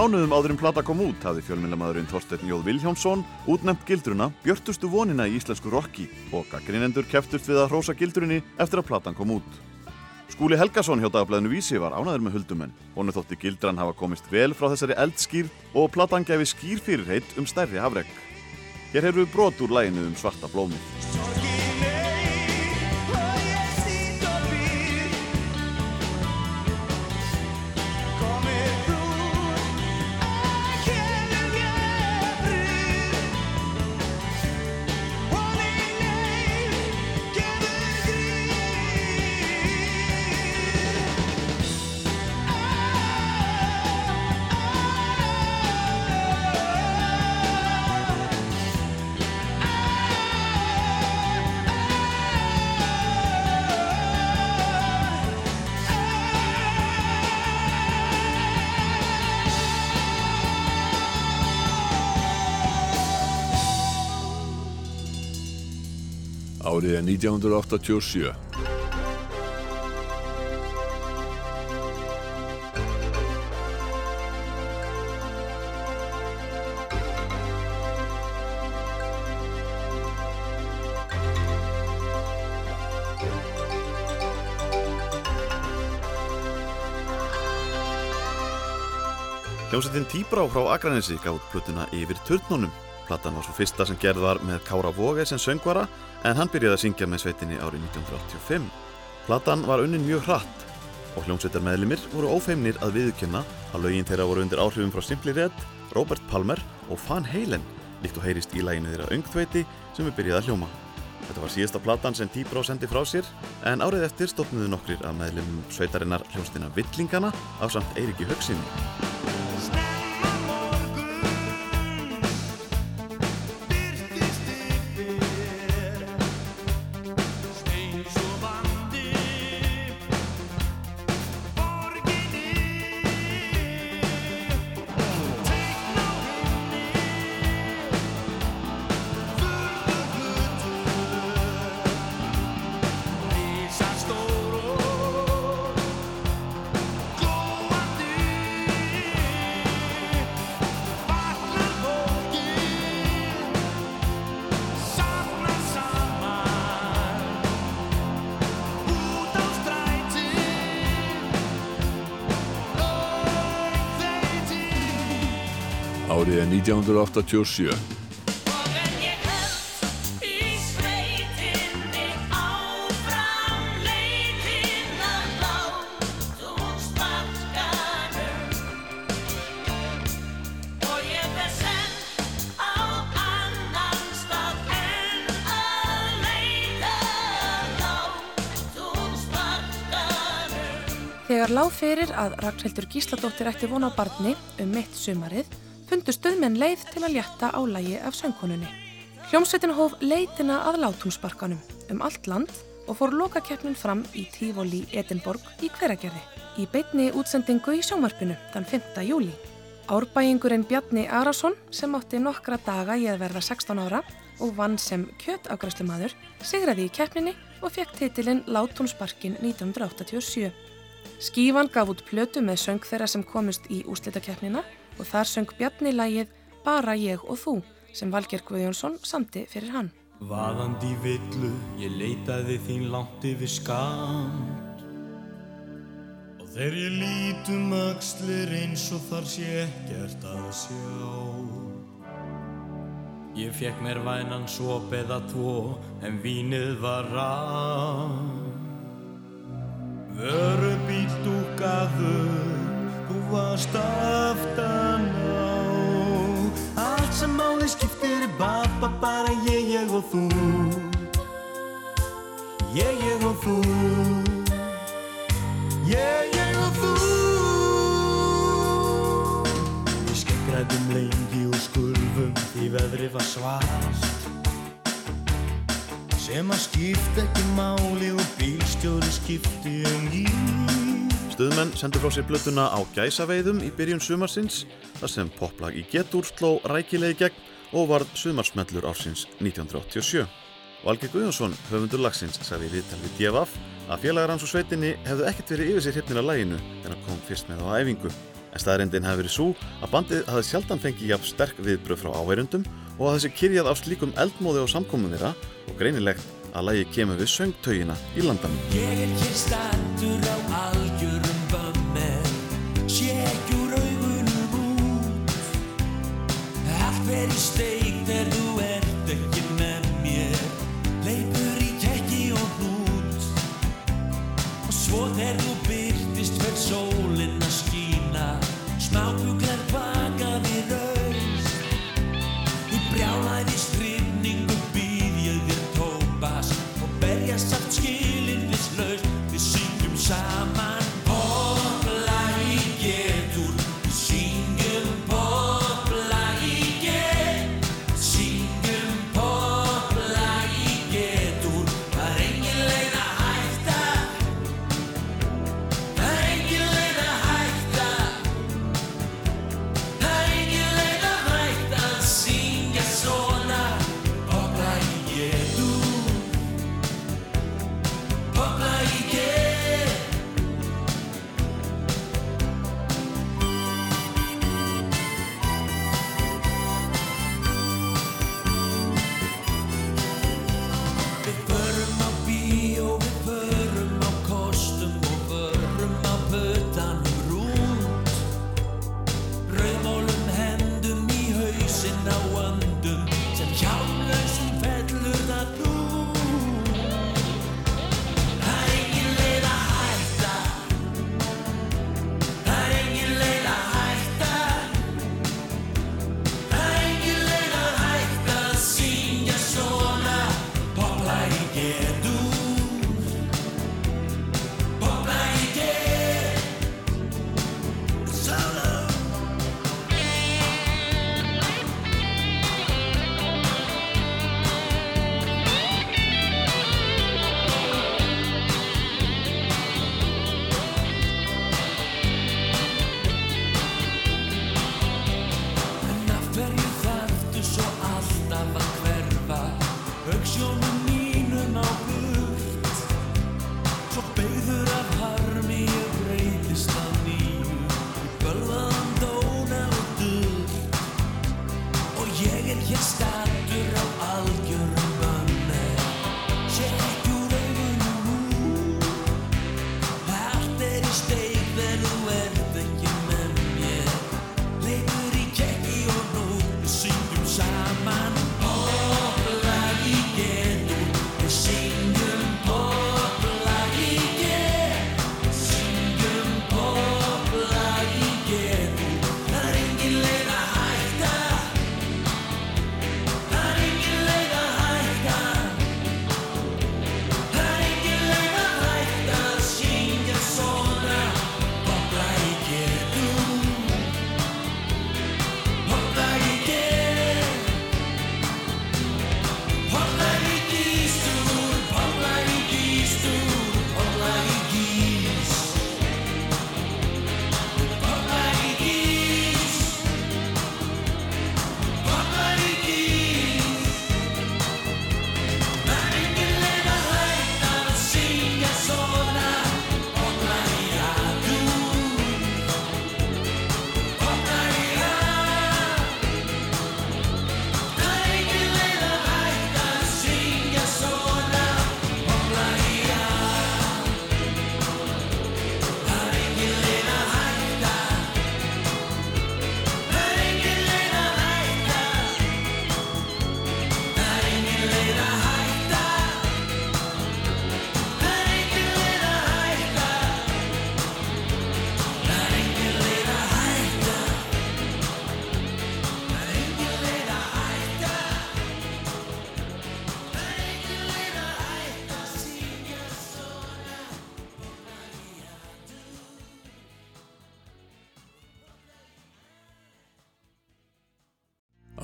mánuðum áður en plata kom út hafði fjölmjölamæðurinn Þorsteinn Jóð Vilhjámsson útnefnt gildruna Björtustu vonina í íslensku rocki og gaggrinendur keftust við að hrósa gildrunni eftir að platan kom út. Skúli Helgason hjá dagblæðinu Vísi var ánaður með huldumenn. Honu þótti gildran hafa komist vel frá þessari eldskýr og platan gefi skýr fyrirheit um stærri hafregg. Hér hefur við brot úr læginu um svarta blómið. árið 1987. Hljómsveitin Tíbrá frá Akranessi gaf út plötuna yfir törnunum Platan var svo fyrsta sem gerð var með Kára Vóge sem söngvara en hann byrjaði að syngja með sveitinni árið 1985. Platan var unnin mjög hratt og hljómsveitar meðlimir voru ófeimnir að viðkynna að lögin þeirra voru undir áhrifum frá Simply Red, Robert Palmer og Van Halen líkt og heyrist í læginu þeirra Öngþveiti sem við byrjaði að hljóma. Þetta var síðasta platan sem Tíbrá sendi frá sér en árið eftir stofnuðu nokkrir af meðlimum sveitarinnar hljómsveitina Villingana á samt Eiriki Högsinni. Árið er 1987. Þegar lág fyrir að Ragnhildur Gísladóttir ætti von á barni um mitt sumarið, fundu stöðmenn leið til að létta á lægi af söngkonunni. Hljómsveitin hóf leitina að látúnsbarkanum um allt land og fór lokakeppnin fram í Tífóli Edinborg í hveragerði í beitni útsendingu í sjómarpinu þann 5. júli. Árbæingurinn Bjarni Arason sem átti nokkra daga í að verða 16 ára og vann sem kjötafgræslumadur sigraði í keppninni og fekk titilinn Látúnsbarkin 1987. Skífan gaf út plötu með söng þeirra sem komust í úslitakeppnina og þar söng Bjarni lægið Bara ég og þú sem Valger Guðjónsson samti fyrir hann. Vaðandi villu, ég leitaði þín langt yfir skamt Og þegar ég lítum axlir eins og þar sé ekkert að sjá. Ég fekk mér vænan svop eða tvo en vínið var rann Vöru bíl dúkaður, varst aftan á. Allt sem máli skiptir er bara, bara ég, ég og þú. Ég, ég og þú. Ég, ég og þú. Við skeggræðum lengi og skulfum því veðri var svart Sem að skipta ekki máli og bílstjóri skipti um gír Stuðmenn sendur frá sér blötuna á gæsaveiðum í byrjun sumarsins þar sem poplag í getur sló rækilegi gegn og varð sumarsmellur ársins 1987. Valgeir Guðjónsson, höfundur lagsins, sagði í viðtal við Djefaf að félagar hans og sveitinni hefðu ekkert verið yfir sér hryfnir að læginu en að kom fyrst með á æfingu. En staðrendin hefði verið svo að bandið hafði sjaldan fengið jafn sterk viðbröð frá áveirundum og að þessi kyrjað á slíkum eldmóði og samkomum þeirra og greinilegt að lægi kemur við söngtaugina í landanum. Allt verið steik þegar þú ert ekki með mér? Leipur í kekki og hnút. Og svo þegar þú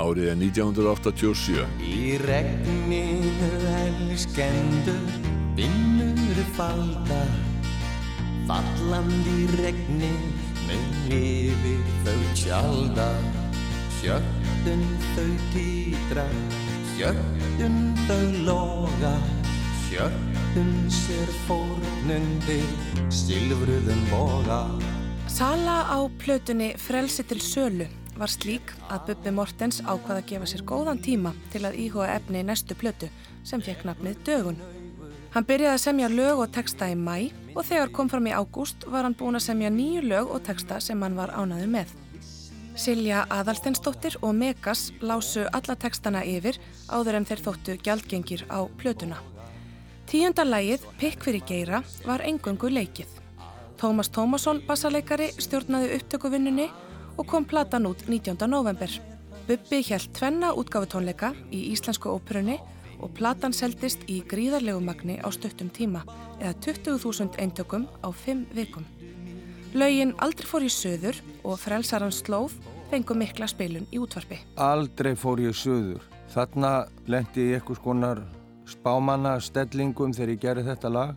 Árið er 1987. Í regninu elskendur vinnur falda Fallandi regni mun yfir þau tjalda. Sjöttun þau týtra, sjöttun þau loga Sjöttun sér fórnundi, silfruðum boga Sala á plötunni Frelsi til sölu var slík að Bubbi Mortens ákvaða að gefa sér góðan tíma til að íhuga efni í næstu plötu sem fekk nafnið Dögun. Hann byrjaði að semja lög og texta í mæ og þegar kom fram í ágúst var hann búin að semja nýju lög og texta sem hann var ánaður með. Silja Adalsteinsdóttir og Megas lásu alla textana yfir áður en þeir þóttu gjaldgengir á plötuna. Tíunda lægið, Pikk fyrir geira, var engungu leikið. Tómas Tómasson, bassaleikari, stjórnaði upptökuvinnunni og kom platan út 19. november. Bubbi hjælt tvenna útgáfutónleika í Íslensku óperunni og platan seldist í gríðarlegu magni á stuttum tíma eða 20.000 eintökum á 5 vikum. Laugin aldrei fór í söður og frelsarans slóð fengu mikla spilun í útvarpi. Aldrei fór ég söður. Þarna lendi ég eitthvað skonar spámanna stellingum þegar ég gerði þetta lag.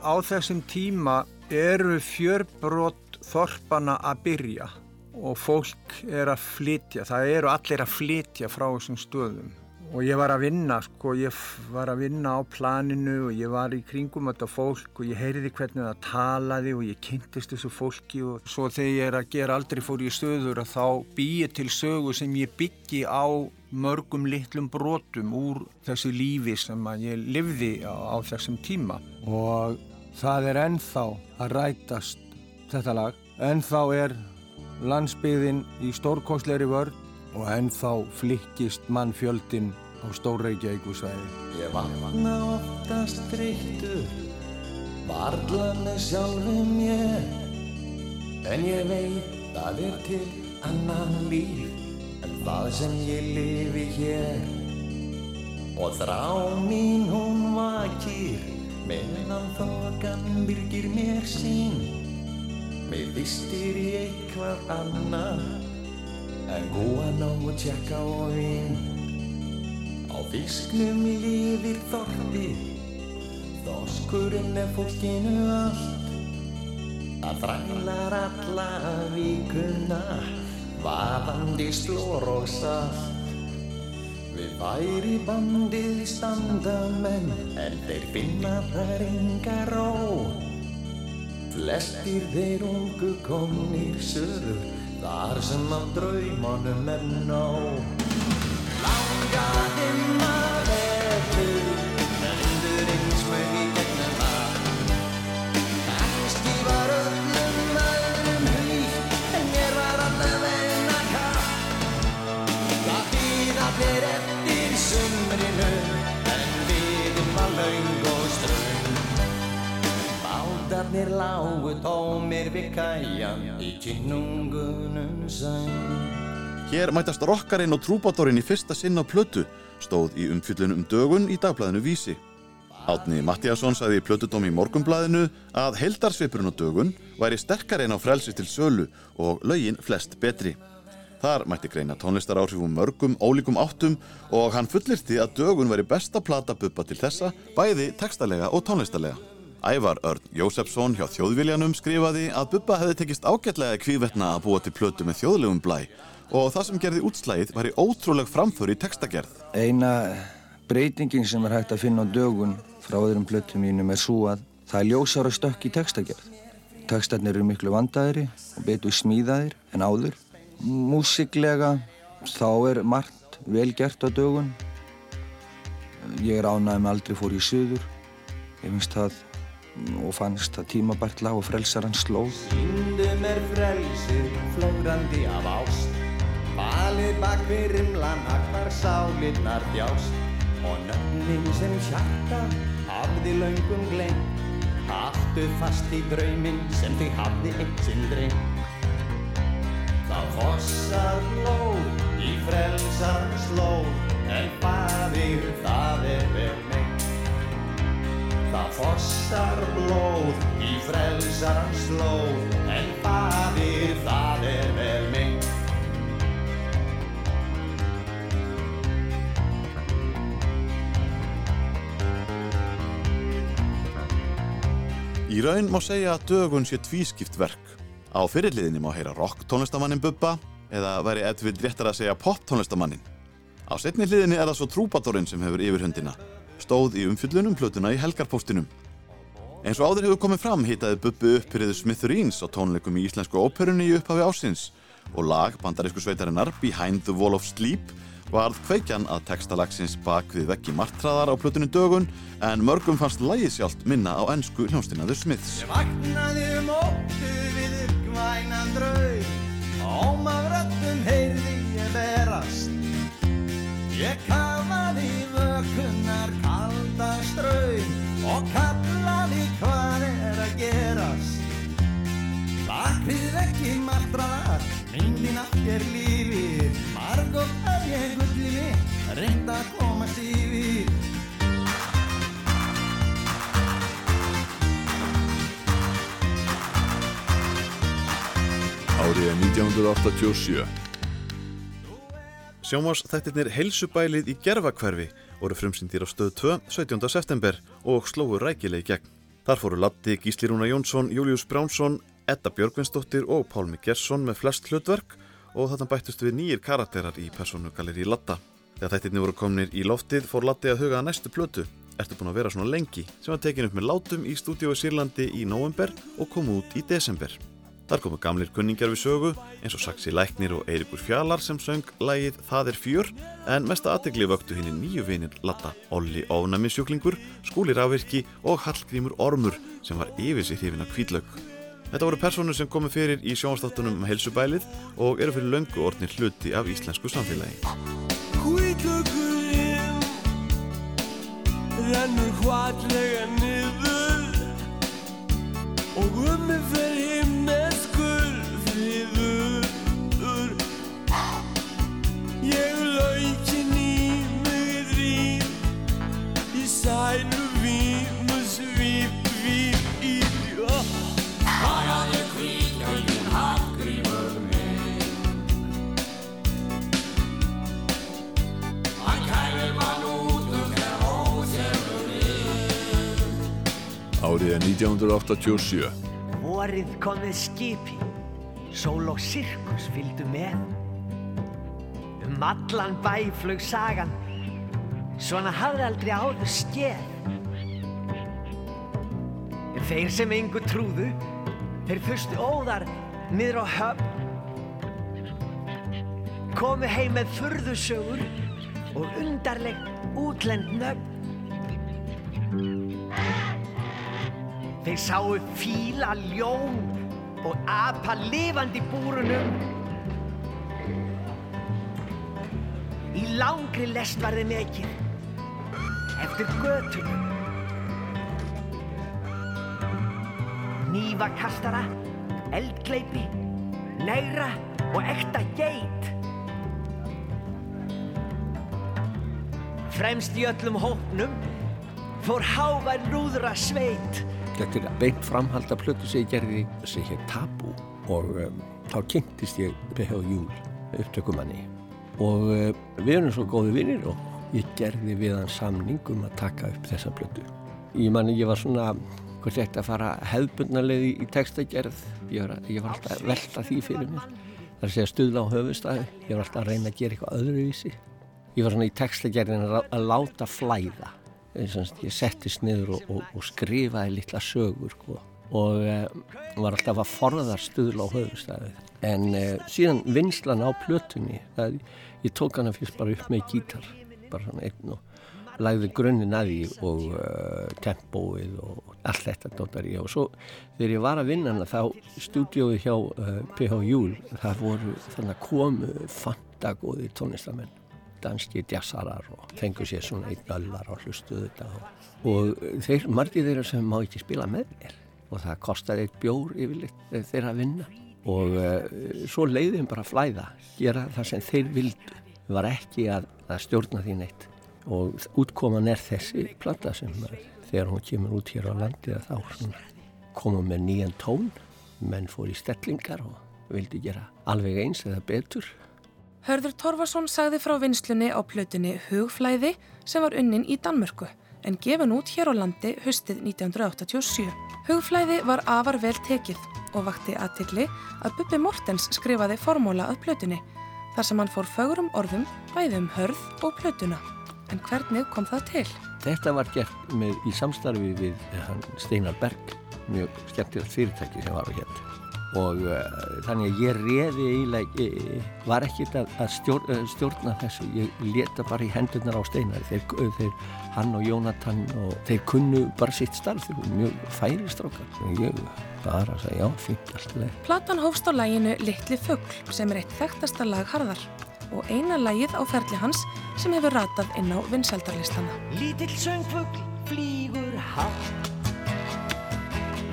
Á þessum tíma eru fjörbrot þorpana að byrja og fólk er að flytja. Það eru allir að flytja frá þessum stöðum. Og ég var að vinna, sko, ég var að vinna á planinu og ég var í kringum þetta fólk og ég heyrði hvernig það talaði og ég kynntist þessu fólki og svo þegar ég er að gera aldrei fór ég stöður að þá býi til sögu sem ég byggi á mörgum litlum brotum úr þessu lífi sem að ég livði á, á þessum tíma og það er ennþá að rætast þetta lag, ennþá er landsbyðin í stórkostleiri vörð og ennþá flikkist mannfjöldin á Stórreykjavíkusvæði. Ég vakna oftast þreyttur Varla með sjálfum mér. En ég veit að er til annan líf En það sem ég lifi hér. Og þrá mín hún vakir meðan þokan byrgir mér sín Mér vistir í eitthvað annað en gúana og tjekka og vín Á fisknum lifir þorpið Þoskurinn er fólkinu allt. Það þrælar alla vikuna Vaðandi slór og salt. Við væri bandið standa menn En þeir finna þær enga ró Flestir þeir ungu komnir söður Þar sem af draumanum er nóg. Langaði maður vetur Endur eins mög í gegnum að Kannski var öllum öðrum hlýtt En mér var allavegna katt Það býða þér eftir sumrinu En viðin var laung og ströng Bátarnir lágu tómir við kæjan Í kynungunum sæn Hér mætast rockarinn og trúbátorinn í fyrsta sinn á plötu, stóð í umfyllunum um dögun í dagblæðinu Vísi. Átni Mattíasson sagði í plötudóm í morgumblæðinu að heldarsvipurinn á dögun væri sterkar en á frelsi til sölu og lögin flest betri. Þar mætti greina tónlistaráhrifum mörgum ólíkum áttum og hann fullirti að dögun væri besta plata buppa til þessa, bæði textalega og tónlistarlega. Ævar Örn Jósefsson hjá Þjóðviljanum skrifaði að Bubba hefði tekist ágætlega kvívetna að búa til plötu með þjóðlegum blæ og það sem gerði útslægið væri ótrúleg framför í textagerð. Eina breytingin sem er hægt að finna á dögun frá öðrum plötum mínum er svo að það er ljósara stökk í textagerð. Textarnir eru miklu vandaðri og betur smíðaðir en áður. Músiklega þá er margt vel gert á dögun. Ég er ánægð með aldrei fór í söður. Ég finnst það og fannst það tímabært lag og frelsar hans slóð. Sýndum er frelsið flógrandi af ást. Valið bak við rimlan hvar sálirnar þjást. Og nöfnin sem hjarta hafði löngum gleym Haftu fast í drauminn sem þig hafði eitt sinn dreym Það fossar blóð í frelsar slóð En faðir það er vel meint Það fossar blóð í frelsarans slóð En faðir það er vel meint Í raun má segja að dögun sé tvískipt verk. Á fyrirliðinni má heyra rock tónlistamannin Bubba eða væri Edvin réttar að segja pop tónlistamannin. Á setni hliðinni er það svo trúbadorinn sem hefur yfirhundina. Stóð í umfyllunum plötuna í helgarpóstinum. Eins og áður hefur komið fram hitaði Bubbi upp fyrir Smithereens á tónleikum í íslensku óperunni í upphafi ásins og lag bandarísku sveitarinnar Behind the Wall of Sleep varð kveikjan að textalagsins bak við veggi martraðar á plötunni dögun en mörgum fannst lagið sjálft minna á ennsku hljónstina The Smiths. Ég vaknaði um óttu við uppvænan draug Óm af röddum heyrði ég berast Ég kafaði vökunnar kalda straum Og kallaði hvað er að gerast. Bak við veggi martraðar Myndin af þér lífið Margótt að ég gulli mitt? Reynd að komast yfir. Árið er 1987. Sjónvarsþættirnir Heilsubælið í gerfakverfi voru frumsyndir á stöð 2 17. september og slóu rækileg í gegn. Þar fóru Latti, Gísli Rúna Jónsson, Július Bránsson, Edda Björgvinsdóttir og Pálmi Gersson með flest hlutverk og þarna bættust við nýjir karakterar í personugaleri Latta. Þegar þættirni voru komnir í loftið fór Latti að huga að næstu plötu. Ertu búin að vera svona lengi sem var tekin upp með látum í stúdíói Sýrlandi í november og kom út í desember. Þar komu gamlir kunningjar við sögu eins og Saxi Læknir og Eirikur Fjalar sem söng lægið Það er fjör en mesta aðtegli vöktu henni nýju vinir Latta, Olli Ónami sjúklingur, Skúli Rávirki og Hallgrímur Ormur sem var yfir sig hrifin af kvítlaug. Þetta voru personur sem komu fyrir í sjónastáttunum Heilsubælið og eru fyrir löngu orðnir hluti af íslensku samfélagi. Hvítlökurinn rennur hvatlega Árið er 1987. Vorið kom með skipi, sól og sirkus fylgdu með. Um allan bæ flög sagan, svona hafði aldrei áður skeð. Þeir sem engu trúðu, þeir þustu óðar niður á höfn. Komu heim með furðusögur og undarleg útlend nöfn. Þeir sáu fíla, ljón og apa lifandi búrunum. Í langri lest var þeim ekið eftir götunum. Nývakastara, eldgleipi, negra og ekta geit. Fremst í öllum hópnum fór hávær lúðra sveit. Þetta er beint framhald af plötu sem ég gerði sem hér Tabú. Og um, þá kynntist ég B.H. Júl upptökumanni. Og um, við erum svo góði vinnir og ég gerði við hann samning um að taka upp þessa plötu. Ég manni ég var svona hvort ætti að fara hefðbundnarlega í textagerð. Ég var, ég var alltaf að velta því fyrir mér. Það er að stuðla á höfustæði ég var alltaf að reyna að gera eitthvað öðruvísi. Ég var svona í textagerðin að, að láta flæða ég settist niður og, og, og skrifaði litla sögur sko. og e, var alltaf að forða stuðla á höfustæði en e, síðan vinslan á plötunni það, ég tók hana fyrst bara upp með gítar bara svona einn og lagði grunninn að því og uh, tempóið og allt þetta dóttar ég. Og svo þegar ég var að vinna hana þá stúdióið hjá PH Júl það voru þannig að komu fantagóði tónlistamenn danski djassarar og fengur sér svona einn öllar og hlustuðu þetta og, og þeir, margir þeirra sem má ekki spila með mér og það kostaði eitt bjór yfirleitt þeirra að vinna. Og uh, svo leiðum bara að flæða gera það sem þeir vildu. Var ekki að, að stjórna því neitt. Og útkoman er þessi plata sem þegar hún kemur út hér á landi þá komum með nýjan tón. Menn fór í stellingar og vildi gera alveg eins eða betur Hörður Torfarsson sagði frá vinslunni á plötunni Hugflæði sem var unnin í Danmörku en gefin út hér á landi höstið 1987. Hugflæði var afar vel tekið og vakti aðtikli að Bubbi Mortens skrifaði formóla að plötunni þar sem hann fór fögurum orðum bæði um hörð og plötuna. En hvernig kom það til? Þetta var gert með, í samstarfi við Steinar Berg, mjög skemmtilegt fyrirtæki sem var á hér. Og uh, þannig að ég reði eiginlega, ég var ekkert að, að stjórna, stjórna þessu, ég leta bara í hendurnar á Steinar. Þeir, þeir, hann og Jónatan og þeir kunnu bara sitt starf, þeir voru mjög færi strákar. Ég bara sagði já, fint alltaf leið. Platan hófst á læginu Littli Fögl sem er eitt þekktasta lag Harðar og eina lagið á ferli hans sem hefur ratað inn á vinsældarlistana. Lítill söngfugl flýgur hátt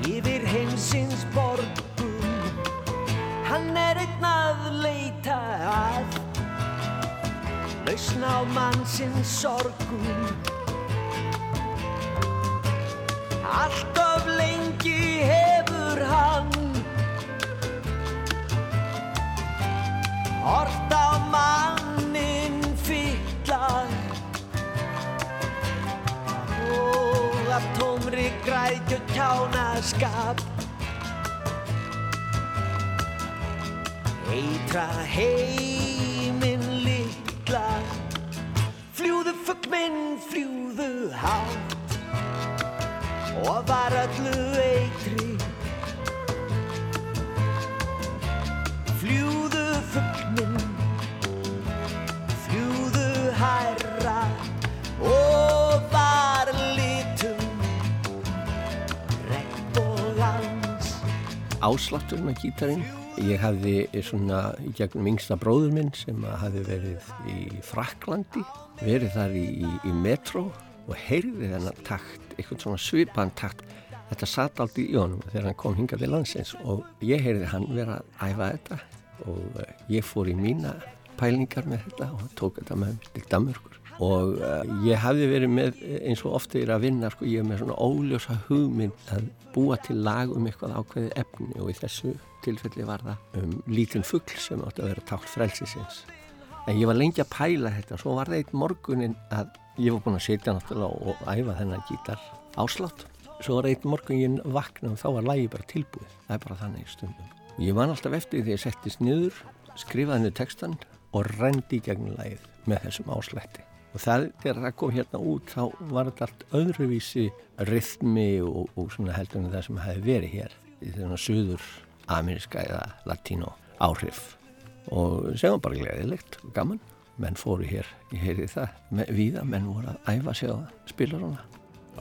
yfir heimsins borgum Hann er einn að leita að lausn á mannsins sorgum. Allt of lengi hefur hann Hort á mannin fytlar Og af tómri grækju kjánaskap Eitra heiminn litla. Fljúðu fugg minn, fljúðu hátt. Og var öllu eitri. Fljúðu fugg minn Fljúðu hærra. Og var litum Regnbógans Áslátturinn á gítarinn Ég hafði svona í gegnum yngsta bróður minn sem hafði verið í Fraklandi, verið þar í, í, í metro og heyrði þennan takt, eitthvað svona svipan takt. Þetta satt aldrei í honum þegar hann kom hingað til landsins og ég heyrði hann vera að æfa þetta og ég fór í mína pælingar með þetta og tók þetta með til Danmörkur. Og uh, ég hafði verið með eins og ofta er að vinna, sko, ég hef með svona óljósa hugmynd að búa til lag um eitthvað ákveðið efni og í þessu tilfelli var það um lítinn fuggl sem átti að vera tátt frelsisins. En ég var lengi að pæla þetta, svo var það eitt morgunin að ég var búin að setja náttúrulega og æfa þennan gítar áslátt. svo var einn morgun ég vakna og þá var lægi bara tilbúið. Það er bara þannig stundum. Ég man alltaf eftir því að ég settist niður, skrifaði niður textan og rendi í gegnum lægið með þessum áslætti. Og það, þegar það kom hérna út, þá var þetta allt öðruvísi rithmi og, og svona heldur en það sem hefði verið hér í þennan suður ameríska eða latínó áhrif. Og segjum bara gleðilegt og gaman. Menn fóru hér, ég heyri það, með, víða, menn voru að æfa sig á spilaruna.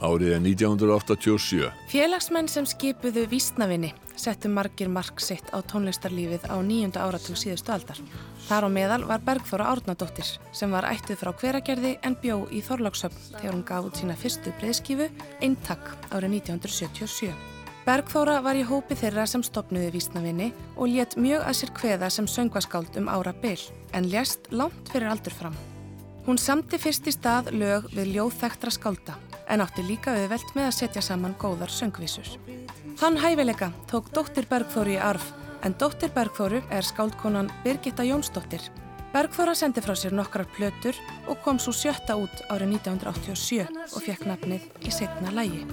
Árið er 1987. Félagsmenn sem skipuðu vísnavinni settu margir mark sitt á tónlistarlífið á nýjunda áratug síðustu aldar. Þar á meðal var Bergþóra Árnadóttir sem var ættuð frá hveragerði en bjó í Þorláksöfn þegar hún gaf út sína fyrstu breyðskifu Eintak árið 1977. Bergþóra var í hópi þeirra sem stopnuði vísnavinni og létt mjög að sér kveða sem söngvaskáld um ára byll en lést langt fyrir aldur fram. Hún samti fyrst í stað lög við ljóðþektra skálda en átti líka auðvelt með að setja saman góðar söngvísur. Þann hæfileika tók dóttir Bergþóru í arf en dóttir Bergþóru er skáldkonan Birgitta Jónsdóttir. Bergþóra sendi frá sér nokkrar plötur og kom svo sjötta út árið 1987 og fekk nafnið í setna lægi.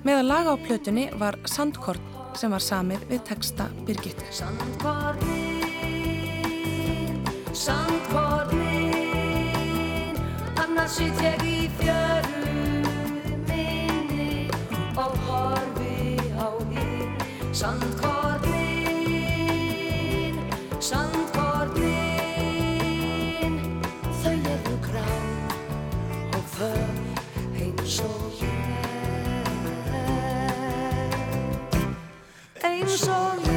Meðan laga á plötunni var Sandkorn sem var samið við texta Birgittu. Sandkornin, annars sitt ég í fjöru minni og horfi á hinn. Eins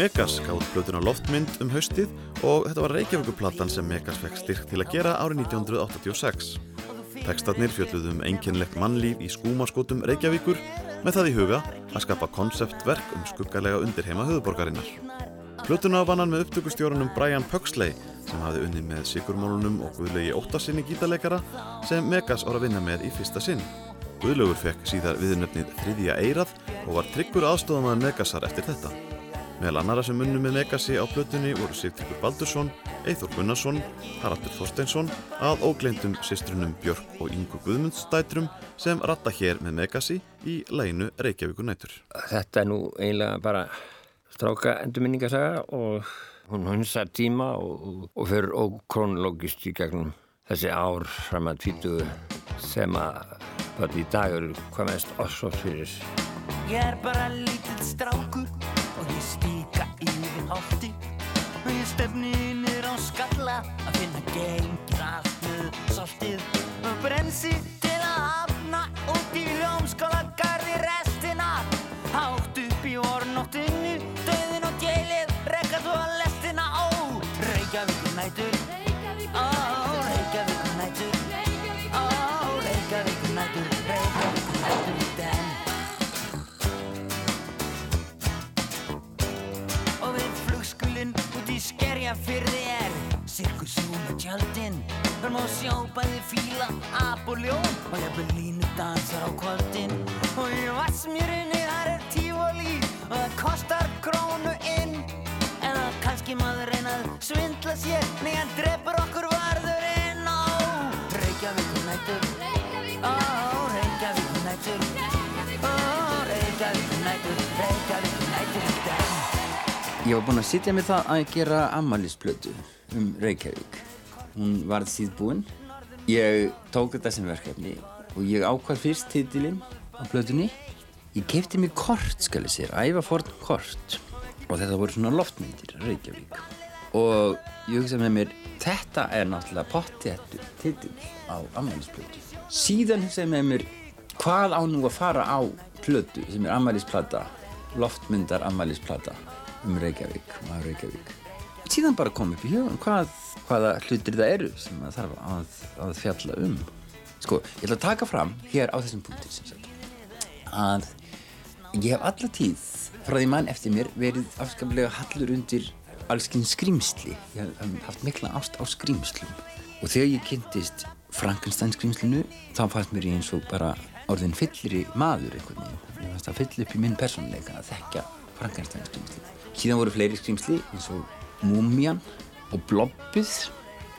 Megas gáði plötuna Loftmynd um haustið og þetta var Reykjavíkuplattan sem Megas fekk styrk til að gera árið 1986. Tekstarnir fjölluðu um einkennlegt mannlíf í skúmaskotum Reykjavíkur með það í huga að skapa konceptverk um skuggalega undirheima höfuborgarinnar. Plötuna vann hann með upptökustjórunum Brian Pugsley sem hafði unnið með Sigurmálunum og Guðlegi Óttarsinni gítarleikara sem Megas ára að vinna með í fyrsta sinn. Guðlaugur fekk síðar viðnöfnið Þriðja Eirað og var tryggur aðstofamaður Megasar eftir þetta. Meðal annara sem unnu með Megasi á plötunni voru Sigtryggur Baldursson, Eithor Gunnarsson, Haraldur Þorsteinsson að ógleindum sýstrunum Björk og Ingu Guðmundsdætrum sem ratta hér með Megasi í læginu Reykjavíkur nætur. Þetta er nú eiginlega bara stráka endurminningasaga og hún hunsar tíma og, og, og fyrir ókronologist í gegnum þessi ár fram að tvítugu sem að bara í dag eru hvað mest ossos fyrir. Ég er bara lítill strákur og yfir holti og ég þar má sjá bæði fíla, ap og ljón og jafnvel línu dansar á kvöldin og í vassmjörinni þar er tífóli og það kostar krónu inn en það kannski maður reynað svindla sér hann drefur okkur varðurinn á Reykjavík nætur á Reykjavík nætur á Reykjavík nætur Reykjavík nætur í dag Ég var búinn að sitja með það að gera ammælisplötu um Reykjavík. Hún varð síðbúinn. Ég tók þetta sem verkefni og ég ákvað fyrst titilinn á plötunni. Ég kefti mér kort, skal ég sér, ævaforn kort. og þetta voru svona loftmyndir Reykjavík og ég hugsa með mér þetta er náttúrulega pottjættu titill á ammælisplötu síðan hugsa ég með mér hvað á nú að fara á plötu sem er ammælisplata loftmyndar ammælisplata um Reykjavík, maður Reykjavík síðan bara kom upp í hugan hvað, hvaða hlutir það eru sem það þarf að, að fjalla um. Sko, ég ætla að taka fram hér á þessum punktir sem sagt að ég hef alla tíð frá því mann eftir mér verið afskaplega hallur undir allskinn skrýmsli ég hef haft mikla ást á skrýmslum og þegar ég kynntist Frankenstein skrýmslinu þá fannst mér eins og bara orðin fyllri maður einhvern veginn. Ég fannst að fyll upp í minn persónuleika að þekka Frankenstein skrýmsli síðan voru fleiri skrýmsli eins og Múmjan og Blobbið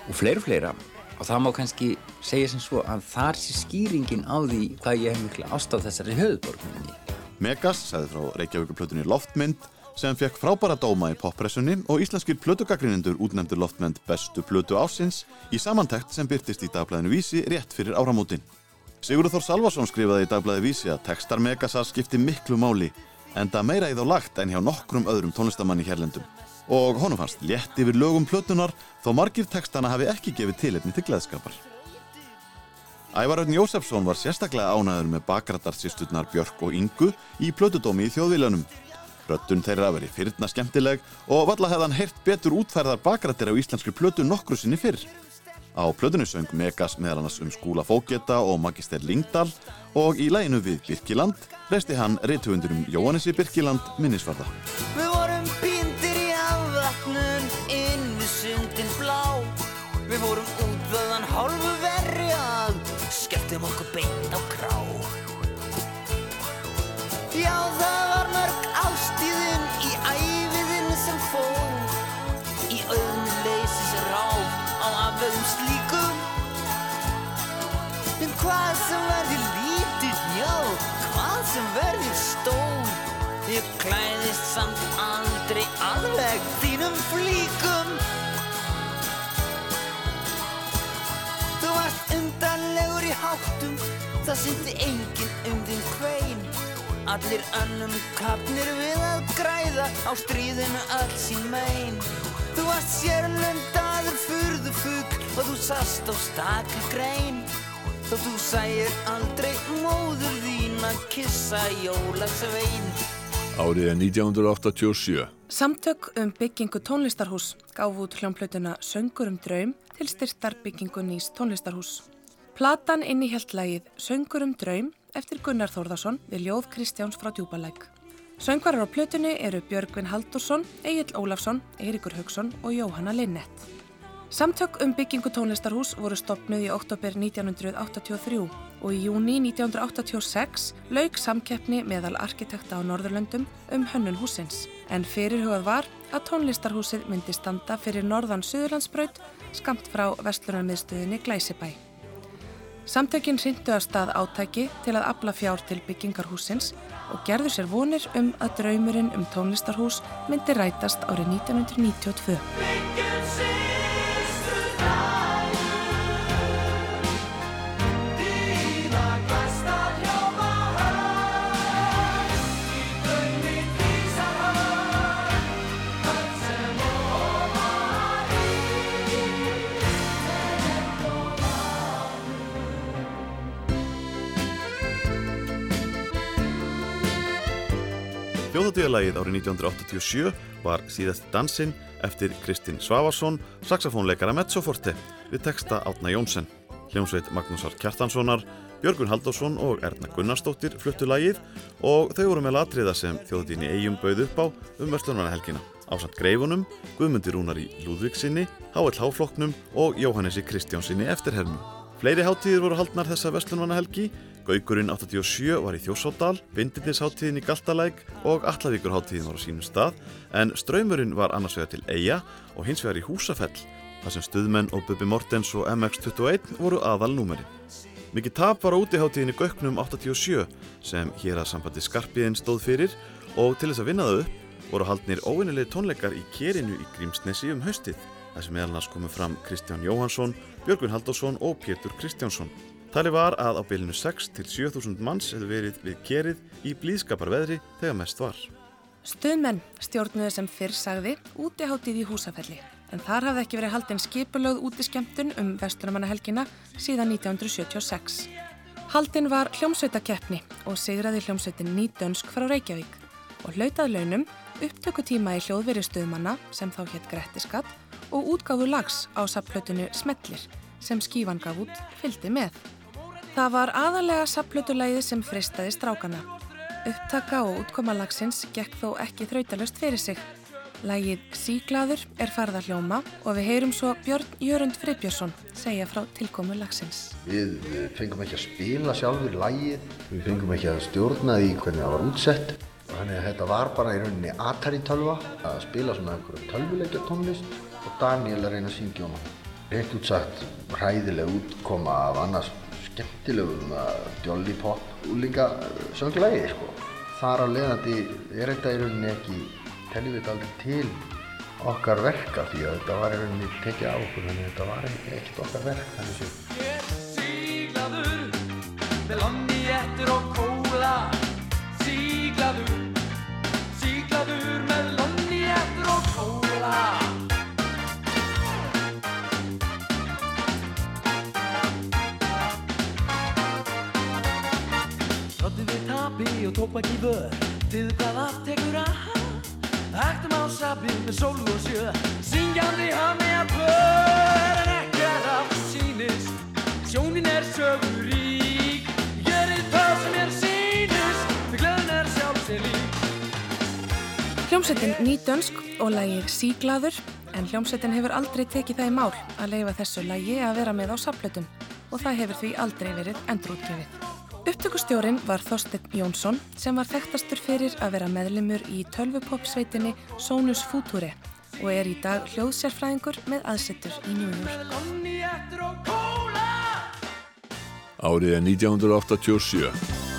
og fleira fleira og það má kannski segja sem svo að þar sé skýringin á því hvað ég hef mikla ást á þessari höfuborgminni Megas sagði frá Reykjavíkuplötunni Loftmynd sem fekk frábæra dóma í poppressunni og íslenskir plötugagrinendur útnefndur Loftmynd bestu plötu ásins í samantækt sem byrtist í dagblæðinu Vísi rétt fyrir áramótin. Sigurður Þór Salvarsson skrifaði í dagblæði Vísi að textar Megasa skipti miklu máli en það meira í þá lagt en hjá nokkrum öðrum tónlistamanni hérlendum. Og honum fannst létt yfir lögum plötunar þó margir textana hafi ekki gefið tilefni til gleðskapar. Ævar Örn Jósefsson var sérstaklega ánæður með bakrættarsýsturnar Björk og Ingu í plötudómi í þjóðvílanum. Röddun þeirra veri fyrirna skemmtileg og valla hefðan heyrt betur útfærðar bakrættir á íslenskri plötu nokkru sinni fyrr. Á plötunni söng Megas meðal annars um skúla fóketa og magister Lingdal og í læginu við Birkiland reysti hann reytuundur um Jóhannesi Birkiland minnisvarða. Afvatnun inn við sundin blá. Við vorum útveðan hálfu verri að skelltum okkur beint á krá. Já það var mörg ástíðin í æfiðin sem fór Í auðnu leysis ráð á afveðum slíkum. En hvað sem verður lítið, já, hvað sem verður stór Ég klæðist samt háttum Það syndi enginn um þinn hvein Allir önnum kapnir við að græða Á stríðinu öll sín mein Þú varst sérlöndaður furðu fugl Og þú sast á stakri grein Þó þú sæir aldrei móður þín að kissa jólasvein Árið er 1987. Samtök um byggingu tónlistarhús gaf út hljómplautuna Söngur um draum til styrtar byggingu nýs tónlistarhús. Platan innihjalt lagið Söngur um draum eftir Gunnar Þórðarsson við ljóð Kristjáns frá Djúbalæk. Söngvarar á plötunni eru Björgvin Haldursson, Egil Ólafsson, Eiríkur Haugsson og Jóhanna Linnett. Samtök um byggingu tónlistarhús voru stopnuð í oktober 1983 og í júni 1986 lauk samkeppni meðal arkitekta á Norðurlöndum um hönnun húsins. En fyrirhugað var að tónlistarhúsið myndi standa fyrir norðan Suðurlandsbraut skamt frá Vestlunarmiðstöðinni Glæsibæ. Samtökin rindu að stað átæki til að afla fjár til byggingarhúsins og gerðu sér vonir um að draumurinn um tónlistarhús myndi rætast árið 1992. Þjóðatíðalagið árið 1987 var síðast dansinn eftir Kristinn Svavarsson, saxofónleikara Mezzoforte við texta Átna Jónsson. Hljómsveit Magnúsar Kjartanssonar, Björgun Halldórsson og Erna Gunnarsdóttir fluttu lagið og þau voru með latriða sem þjóðatíðinni eigum bauð upp á um Östlunarhelgina. Ásand Greifunum, Guðmundur Rúnar í Lúðvíksinni, H.L.H. flokknum og Jóhannesi Kristjánsinni eftirhermu. Fleiri háttíðir voru haldnar þessa Vestlunarhelgi Gaukurinn 87 var í Þjórsódal, Bindindisháttíðin í Galtalæk og Allavíkurháttíðin var á sínum stað en Ströymurinn var annars vegar til Eija og hins vegar í Húsafell þar sem Stuðmenn og Bubi Mortens og MX21 voru aðal númeri. Mikið tap var á útiháttíðin í Gauknum 87 sem hér að sambandi Skarpiðin stóð fyrir og til þess að vinna það upp voru haldnir óvinnilegi tónleikar í Kerinu í Grímsnesi um haustið þar sem meðal nas komu fram Kristján Jóhansson, Björgun Halldórsson og Pétur Kristjánsson. Tali var að á bylunu 6 til 7000 manns hefði verið við kerið í blíðskapar veðri þegar mest var. Stuðmenn stjórnuðu sem fyrr sagði útiháttið í húsafelli en þar hafði ekki verið haldinn skipulögð útiskemtun um vestunumannahelgina síðan 1976. Haldinn var hljómsveitakeppni og sigraði hljómsveitin Nýdönsk frá Reykjavík og hlautað launum upptökutíma í hljóðveri stuðmanna sem þá hétt Grettiskatt og útgáfu lags á sapplötunu Smellir sem skífan gaf út fylgdi með. Það var aðalega sapplötulæði sem fristaði strákana. Upptaka og útkoma lagsins gekk þó ekki þrautalöst fyrir sig. Lægið Síglaður er farða hljóma og við heyrum svo Björn Jörund Friðbjörnsson segja frá tilkomu lagsins. Við fengum ekki að spila sjálfur lægið, við fengum ekki að stjórna því hvernig það var útsett. Þannig að þetta var bara í rauninni Atari tölva að spila svona einhverjum tölvuleikja tónlist og Daniel að reyna að syngja honum. Reynt útsagt hræðileg útkoma af annars skemmtilegum uh, Jolly Pop úlinga sönglægi sko. Þar á leiðandi er þetta í rauninni ekki, teljum við þetta aldrei til okkar verka því að þetta var í rauninni tekið á okkur þannig að þetta var ekkert okkar verk þannig séð. Síglaður með lonni ettur og kóla og tópak í vör. Þið hvað aftekur að Ættum á sapið með sólu og sjö. Syngjandi hafni að bör En ekki er af sínist Sjónin er sögurík. Gerið það sem er sínist Því glöðn er sjálf sér lík Hljómsveitin Nýdönsk og lægið Síglaður en hljómsveitin hefur aldrei tekið það í mál að leifa þessu lægi að vera með á sapplötum og það hefur því aldrei verið endurútgefið. Upptökustjórin var Þorsteinn Jónsson sem var þekktastur fyrir að vera meðlimur í tölvupopsveitinni Sonus Future og er í dag hljóðsérfræðingur með aðsettur í New York. Lonni ettur og kóla Árið er 1987.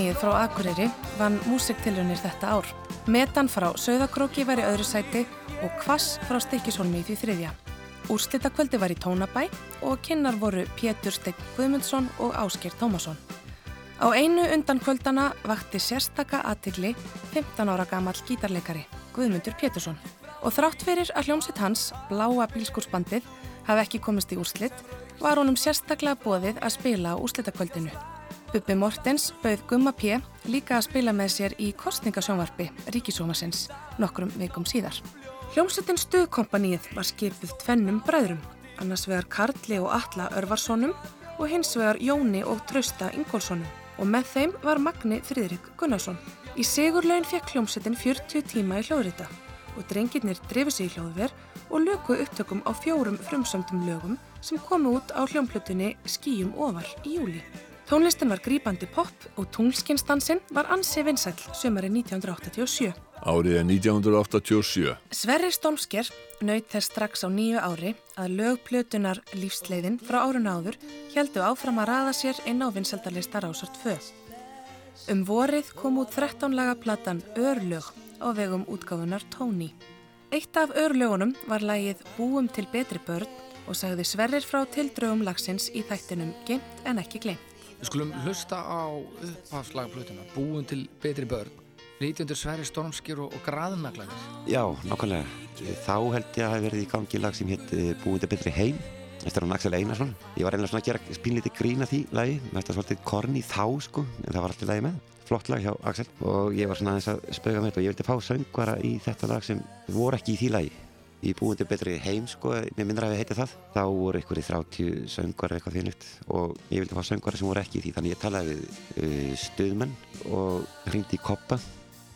Stuðkompaníið frá Akureyri vann músiktilunir þetta ár. Metan frá Söðakróki var í öðru sæti og Kvass frá Stykkishólmi í því þriðja. Úrslitakvöldi var í Tónabæ og kynnar voru Pétur Steinn Guðmundsson og Ásker Tómasson. Á einu undan kvöldana vakti sérstaka aðtigli 15 ára gamall gítarleikari, Guðmundur Pétursson. Og þrátt fyrir að hljómsitt hans, Bláa bílskúrsbandið, hafi ekki komist í úrslit, var honum sérstaklega bóðið að spila á úrslitakvöldinu. Bubbi Mortens bauð Gumma P. líka að spila með sér í kostningasjónvarpi Ríkisómasins nokkrum vikum síðar. Hljómsveitin Stuðkompaníið var skipuð tvennum bræðrum, annars vegar Karli og Alla Örvarssonum og hins vegar Jóni og Trausta Ingólfssonum og með þeim var Magni Friðrik Gunnarsson. Í sigurlaun fekk hljómsveitin 40 tíma í hljóðrita og drengirnir drefu sig í hljóðver og löku upptökum á fjórum frumsöndum lögum sem komu út á hljómplutunni Skíum ofar í júli. Tónlistin var grípandi pop og tunglskinstansinn var ansi vinsæll sömari 1987. Árið er 1987. Sverrir Stormsker naut þess strax á nýju ári að lögplötunar lífsleiðin frá árun áður heldu áfram að raða sér inn á vinsældarlista Rásart 2. Um vorið kom út 13 laga platan Örlög á vegum útgáfunar Tóni. Eitt af örlögunum var lagið Búum til betri börn og sagði Sverrir frá tildrögum lagsins í þættinum Gemt en ekki glemt. Við skulum hlusta á upphafslagplötuna Búin til betri börn Lítjöndur Sverri Stormskir og, og Graðnaglæðir Já, nákvæmlega. Þá held ég að hafi verið í gangi lag sem hétt Búið til betri heim eftir hann Axel Einarsson. Ég var einlega svona að gera spínlítið grína því lagi, þetta svolítið korni þá sko, en það var alltaf lagi með. flott lag hjá Axel og ég var svona aðeins að spauga með þetta og ég vildi fá söngvara í þetta lag sem voru ekki í því lagi í búindi betri heim sko, mér minnir að við heiti það. Þá voru ykkur í 30 söngvar eitthvað fínlegt og ég vildi fá söngvara sem voru ekki því þannig ég talaði við uh, stuðmenn og hringdi í koppa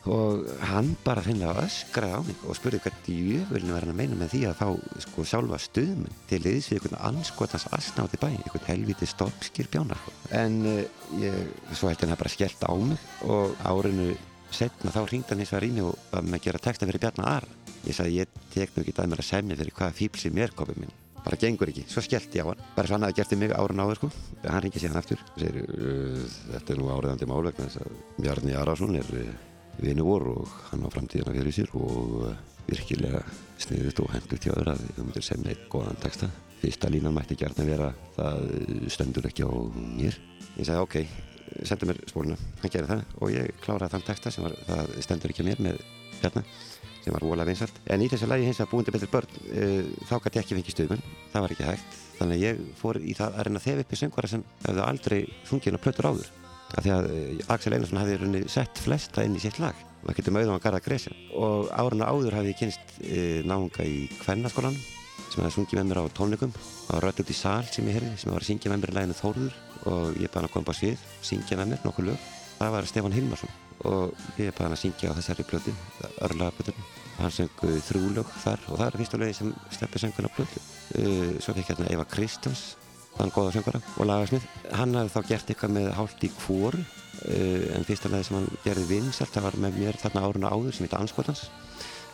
og hann bara finnilega öskraði á mig og spurði hvernig jöfulinu var hann að meina með því að fá sko sjálfa stuðmenn til liðs við einhvern anskotans asnáti bæ einhvern helviti stoppskýr bjánar. En uh, ég, svo hætti hann bara skellt á mig og árinu setna þá hringdi hann eins og að rýni og að með gera texta fyrir Bjarnar Ara ég sagði ég tek nú ekki að mér að semja fyrir hvaða fíbl sem er kopið minn. Bara gengur ekki, svo skellti ég á hann. Bara svo hann hafði gert í mig árun áður sko. Hann ringi síðan aftur. Segir þetta er nú áriðandi mál vegna þess að Bjarni Arason er uh, vinu vor og hann á framtíðina fyrir sér og uh, virkilega sniðut og hendur til öðru að þú myndir semja eitt góðan texta. Fyrsta línan mætti gert að vera það stendur ekki á mér. Ég sagði ok, sendu mér spóluna. Hann gerði það og ég kláraði þann texta sem var það stendur ekki á mér með Bjarni sem var vola vinsalt en í þessu lagi hins að búindi betri börn uh, þá gæti ekki fengið stuðmenn það var ekki hægt. Þannig að ég fór í það að reyna að þefa upp í söngvara sem hefði aldrei fungið á plötur áður. Af því að uh, Axel Einarsson hefði runni sett flesta inn í sitt lag. Og það getur mögðum að garda gresja og áruna áður hefði ég kynst uh, náunga í Kvennaskólan sem hefði sungið með mér á tónleikum. Á Rött út í sal sem ég heyrði sem var að syngja með mér í læginu Þórður. Og ég bæði hann að koma á svið syngja með mér nokkuð lög. Það var Stefán Hilmarsson og ég bæði hann að syngja á þessari plötu örlaðaplötunum hann söng uh, þrjúlög þar og það er fyrsta lögi sem steppi söngun á plötu. Uh, svo fekk hérna Eva Kristjáns þann góða söngara og lagarsmið hann hafði þá gert eitthvað með hálft í kvóru uh, en fyrsta lagi sem hann gerði vinsalt það var með mér þarna áruna áður sem heit Anskotans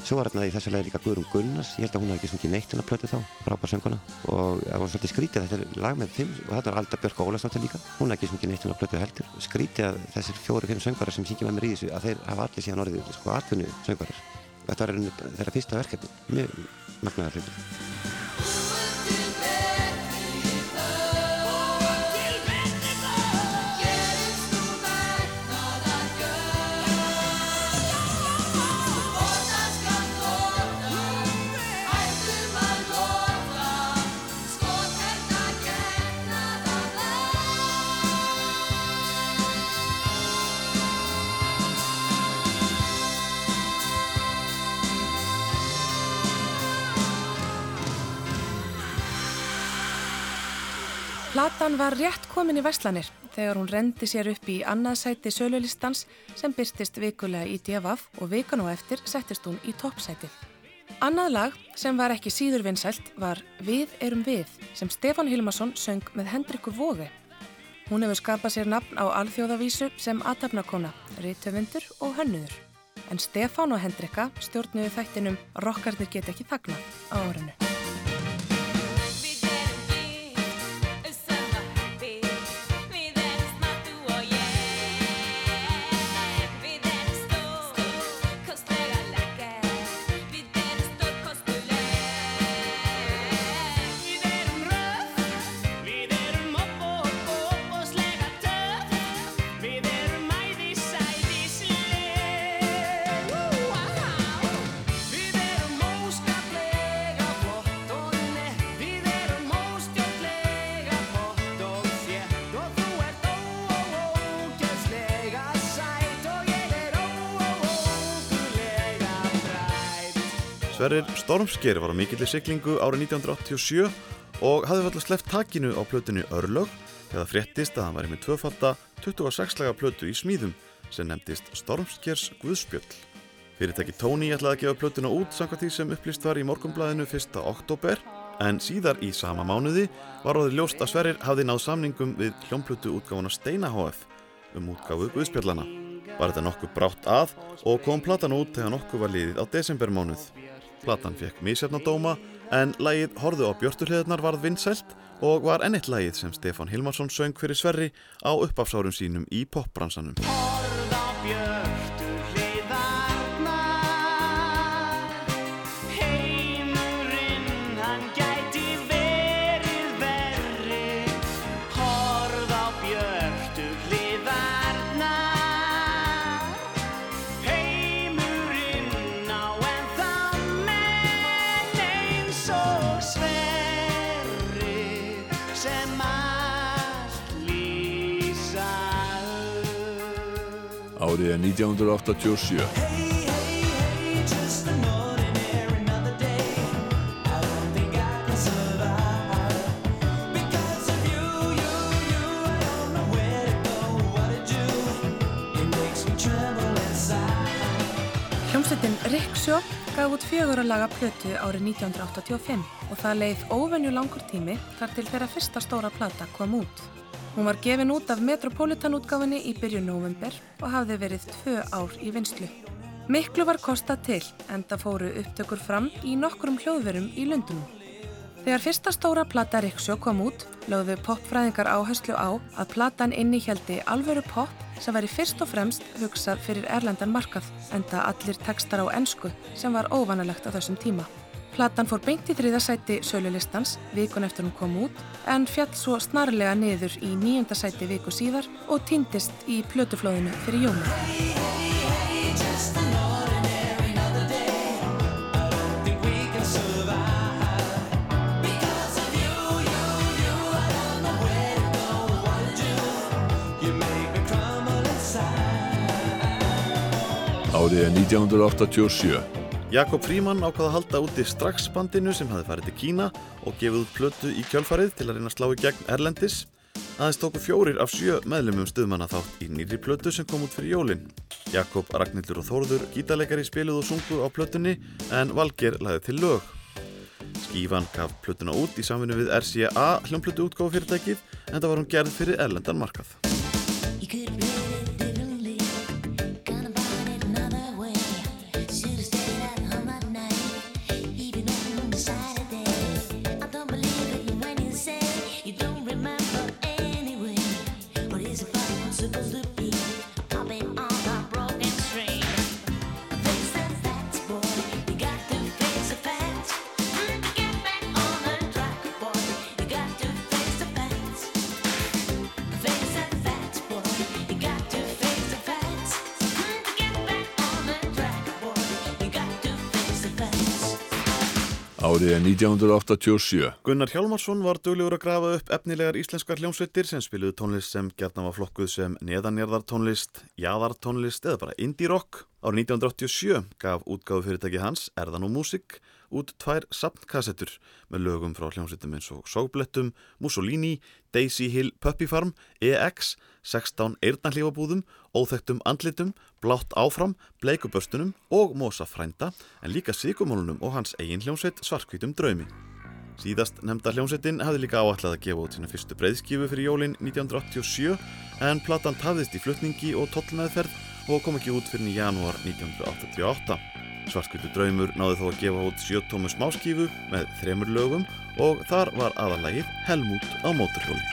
svo var hérna í þessu lagi líka Guðrún Gunnars. Ég held að hún hafði ekki sungið neitt hennar plötu þá frábær sönguna og það var svolítið skrítið þetta er lag með fimm og þetta var Alda Björk Ólastóttir líka. Hún hafði ekki sungið neitt hennar plötu heldur. Skrítið að þessir fjóri-fimm söngvarar sem syngja með mér í þessu að þeir hafa allir síðan orðið sko atvinnu söngvarar. Þetta var þeirra fyrsta verkefni. Mjög magnaðar hlutur Platan var rétt komin í Vestlanir þegar hún rendi sér upp í annað sæti sölulistans sem byrstist vikulega í DFF og vikan og eftir settist hún í toppsæti. Annað lag sem var ekki síður vinsælt var Við erum við sem Stefán Hilmarsson söng með Hendriku Vóði. Hún hefur skapað sér nafn á alþjóðavísu sem aðtapnakona, rítöfundur og hönnuður. En Stefán og Hendrika stjórnuðu þættinum Rokkarnir get ekki þagnað á árinu. Sverrir Stormsker var á mikillir siglingu árið 1987 og hafði fallið sleppt takinu á plötunni Örlög þegar fréttist að hann var með tvöfalda 26 laga plötu í smíðum sem nefndist Stormskers Guðspjöll. Fyrirtæki Tony ætlaði að gefa plötuna út samkvæmt því sem upplýst var í morgumblæðinu 1. oktober en síðar í sama mánuði var áður ljóst að Sverrir hafði náð samningum við hljómplötu útgáfuna Steina HF um útgáfu Guðspjöllana. Var þetta nokkuð brátt að og kom platan út þegar nokkuð var liðið á desembermánuð. Platan fekk mísjarnadóma en lagið Horðu á björturliðarnar varð vinsælt og var ennitt lagið sem Stefán Hilmarsson söng fyrir Sverri á uppafsárum sínum í popbransanum. Inside. Hljómsveitin Rick Shaw gaf út fjögur að laga plötu árið 1985 og það leið óvenju langur tími þar til þeirra fyrsta stóra plata kom út. Hún var gefin út af Metropolitan útgáfinni í byrjun november og hafði verið tvö ár í vinslu. Miklu var kostað til en það fóru upptökur fram í nokkrum hljóðverum í Lundunum. Þegar fyrsta stóra plata Riksjó kom út, lögðu popfræðingar áherslu á að platan innihjaldi alvöru pop sem væri fyrst og fremst hugsað fyrir erlendan markað, enda allir textar á ensku sem var óvanalegt á þessum tíma. Platan fór beint í þriðasæti sölulistans vikun eftir hún kom út en fjall svo snarlega niður í nýjunda sæti viku síðar og týndist í plötuflóðinu fyrir jónu. Survive because of you, you, you. I don't know where to go, what to do. You make me crumble inside. Árið er 1987. Jakob Fríman ákvaða að halda úti strax bandinu sem hafði farið til Kína og gefið út plötu í kjölfarið til að reyna að slá í gegn Erlendis. Aðeins tóku fjórir af sjö meðlumum stuðmanna þátt í nýri plötu sem kom út fyrir jólin. Jakob, Ragnhildur og Þórður gítarleikari spiluð og sungu á plötunni en Valger laði til lög. Skífan gaf plötuna út í samvinni við RCA hljómplötu útgáfu fyrirtækið en það var hún gerð fyrir erlendan markað. 1987. Gunnar Hjálmarsson var duglegur að grafa upp efnilegar íslenskar hljómsveitir sem spiluðu tónlist sem gerðna var flokkuð sem neðanjarðartónlist, jaðartónlist eða bara indie rock. Árið 1987 gaf útgáfu fyrirtæki hans Erðan og Músik út tvær sapnkassettur með lögum frá hljómsveitum eins og Sóblettum, Mussolini, Daisy Hill Puppy Farm, EX, 16 eirnarhlífabúðum, óþektum andlitum, blátt áfram, bleikubörstunum og Mosa frænda en líka sigumólunum og hans eigin hljómsveit svarkvítum draumi. Síðast nefnda hljómsveitin hafði líka áallega að gefa út sína fyrstu breyðskifu fyrir jólin 1987 en platan tafðist í flutningi og tollnaðferð og kom ekki út fyrir í janúar 1988. Svartkvítu draumur náði þó að gefa út sjötómu smáskífu með þremur lögum og þar var aðalagið Helmút á móturhjóli.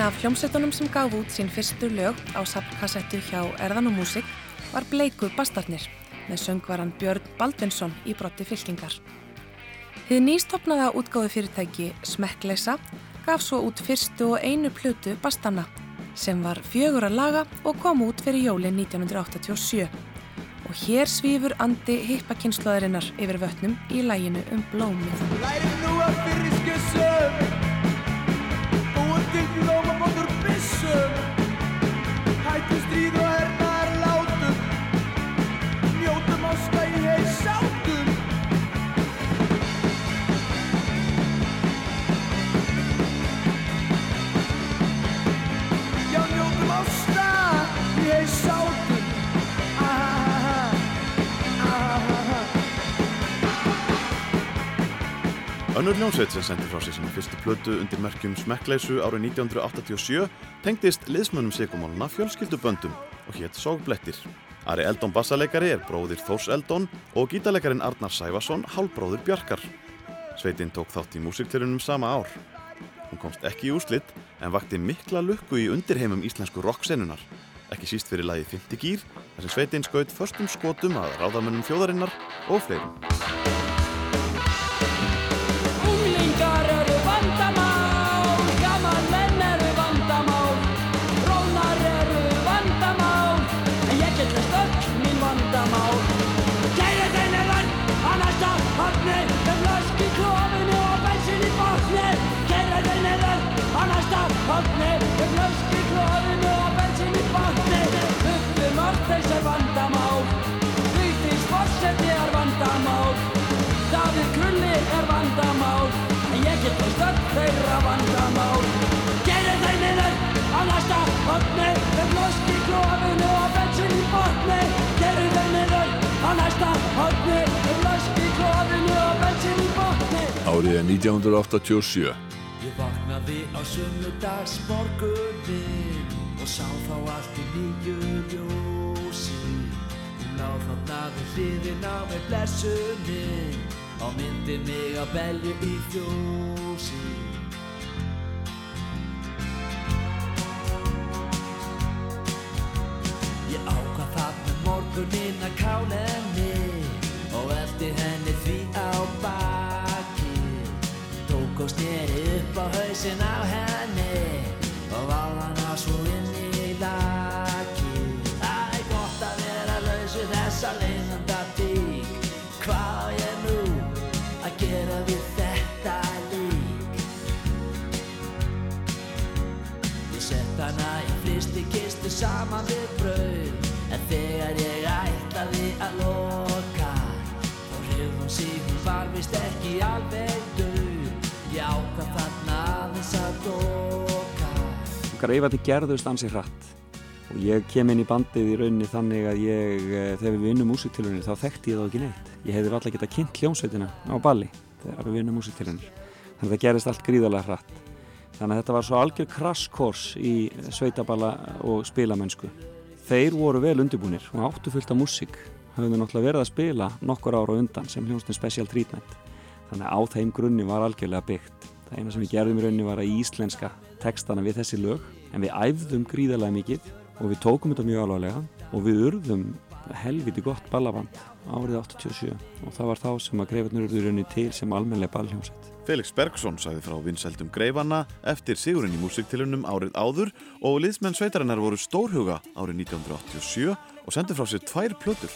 Eina af hljómsveitunum sem gaf út sín fyrstu lög á sapnkassettu hjá Erðan og Músik var Bleiku Bastarnir með söngvaran Björn Baldvinsson í brotti fylkingar. Þið nýstopnaða útgáðu fyrirtæki Smekkleisa gaf svo út fyrstu og einu plötu Bastanna sem var fjögur að laga og kom út fyrir jólin 1987. Og hér svífur andi hippakynnslóðarinnar yfir vötnum í læginu um blómið. Læri nú að fyrir skissum Búið til blóma bóttur byssum Hættu stríð og hernaðar Önnur hljómsveit sem sendi frá sig sinni fyrstu plötu undir merkjum smekkleysu árið 1987 tengdist liðsmönnum sigumáluna fjölskylduböndum og hétt Sógblettir. Ari Eldon bassaleikari er bróðir Þórs Eldon og gítaleikarin Arnar Sæfason hálbróður Bjarkar. Sveitinn tók þátt í músiktilunum sama ár. Hún komst ekki í úslitt en vakti mikla lukku í undirheimum íslensku rocksenunar. Ekki síst fyrir lagi 50 gýr, þar sem Sveitinn skaut förstum skotum að ráðamönnum þjóðarinnar og fleirum. Árið er 1987. Ég vaknaði á sunnudags morgunin og sá þá allt í nýju ljósi. Hún lá þarna við hliðin á með blessunin og myndi mig að belju í fjósi. Ég ákvað það með morgunin að kála og sneri upp á hausinn á henni og váð hana svo inn í laki. Það er gott að vera laus við þessa leynanda dík. Hvað á ég nú að gera við þetta lík? Ég sett hana í flisti kistu saman við brauð En þegar ég ætlaði að loka Þá hrifð hún sig, hún var vist ekki alveg Greifarnir gerðust ansi hratt og ég kem inn í bandið í rauninni þannig að ég, eh, þegar við vinnum músiktilunir þá þekkti ég þá ekki neitt. Ég hefði alltaf getað kynnt hljómsveitina á balli þegar við vinnum músiktilunir. Þannig að það gerist allt gríðarlega hratt. Þannig að þetta var svo algjör krasskors í sveitaballa og spilamennsku. Þeir voru vel undirbúinir og áttu fullt af músík. Hafðu náttúrulega verið að spila nokkur ára undan sem hljómsveitin Special Treatment. Þannig að á þeim grunni var algjörlega byggt. Það eina sem við gerðum í rauninni var að íslenska textana við þessi lög en við æfðum gríðarlega mikið og við tókum þetta mjög alvarlega og við urðum helviti gott ballaband árið 87 og það var þá sem að greifarnir urður í rauninni til sem almennilega ballhljómsveit. Felix Bergson sagði frá vinsældum greifanna eftir sigurinn í músiktilunum árið áður og liðsmenn sveitarinnar voru stórhuga árið 1987 og sendi frá sér tvær plötur.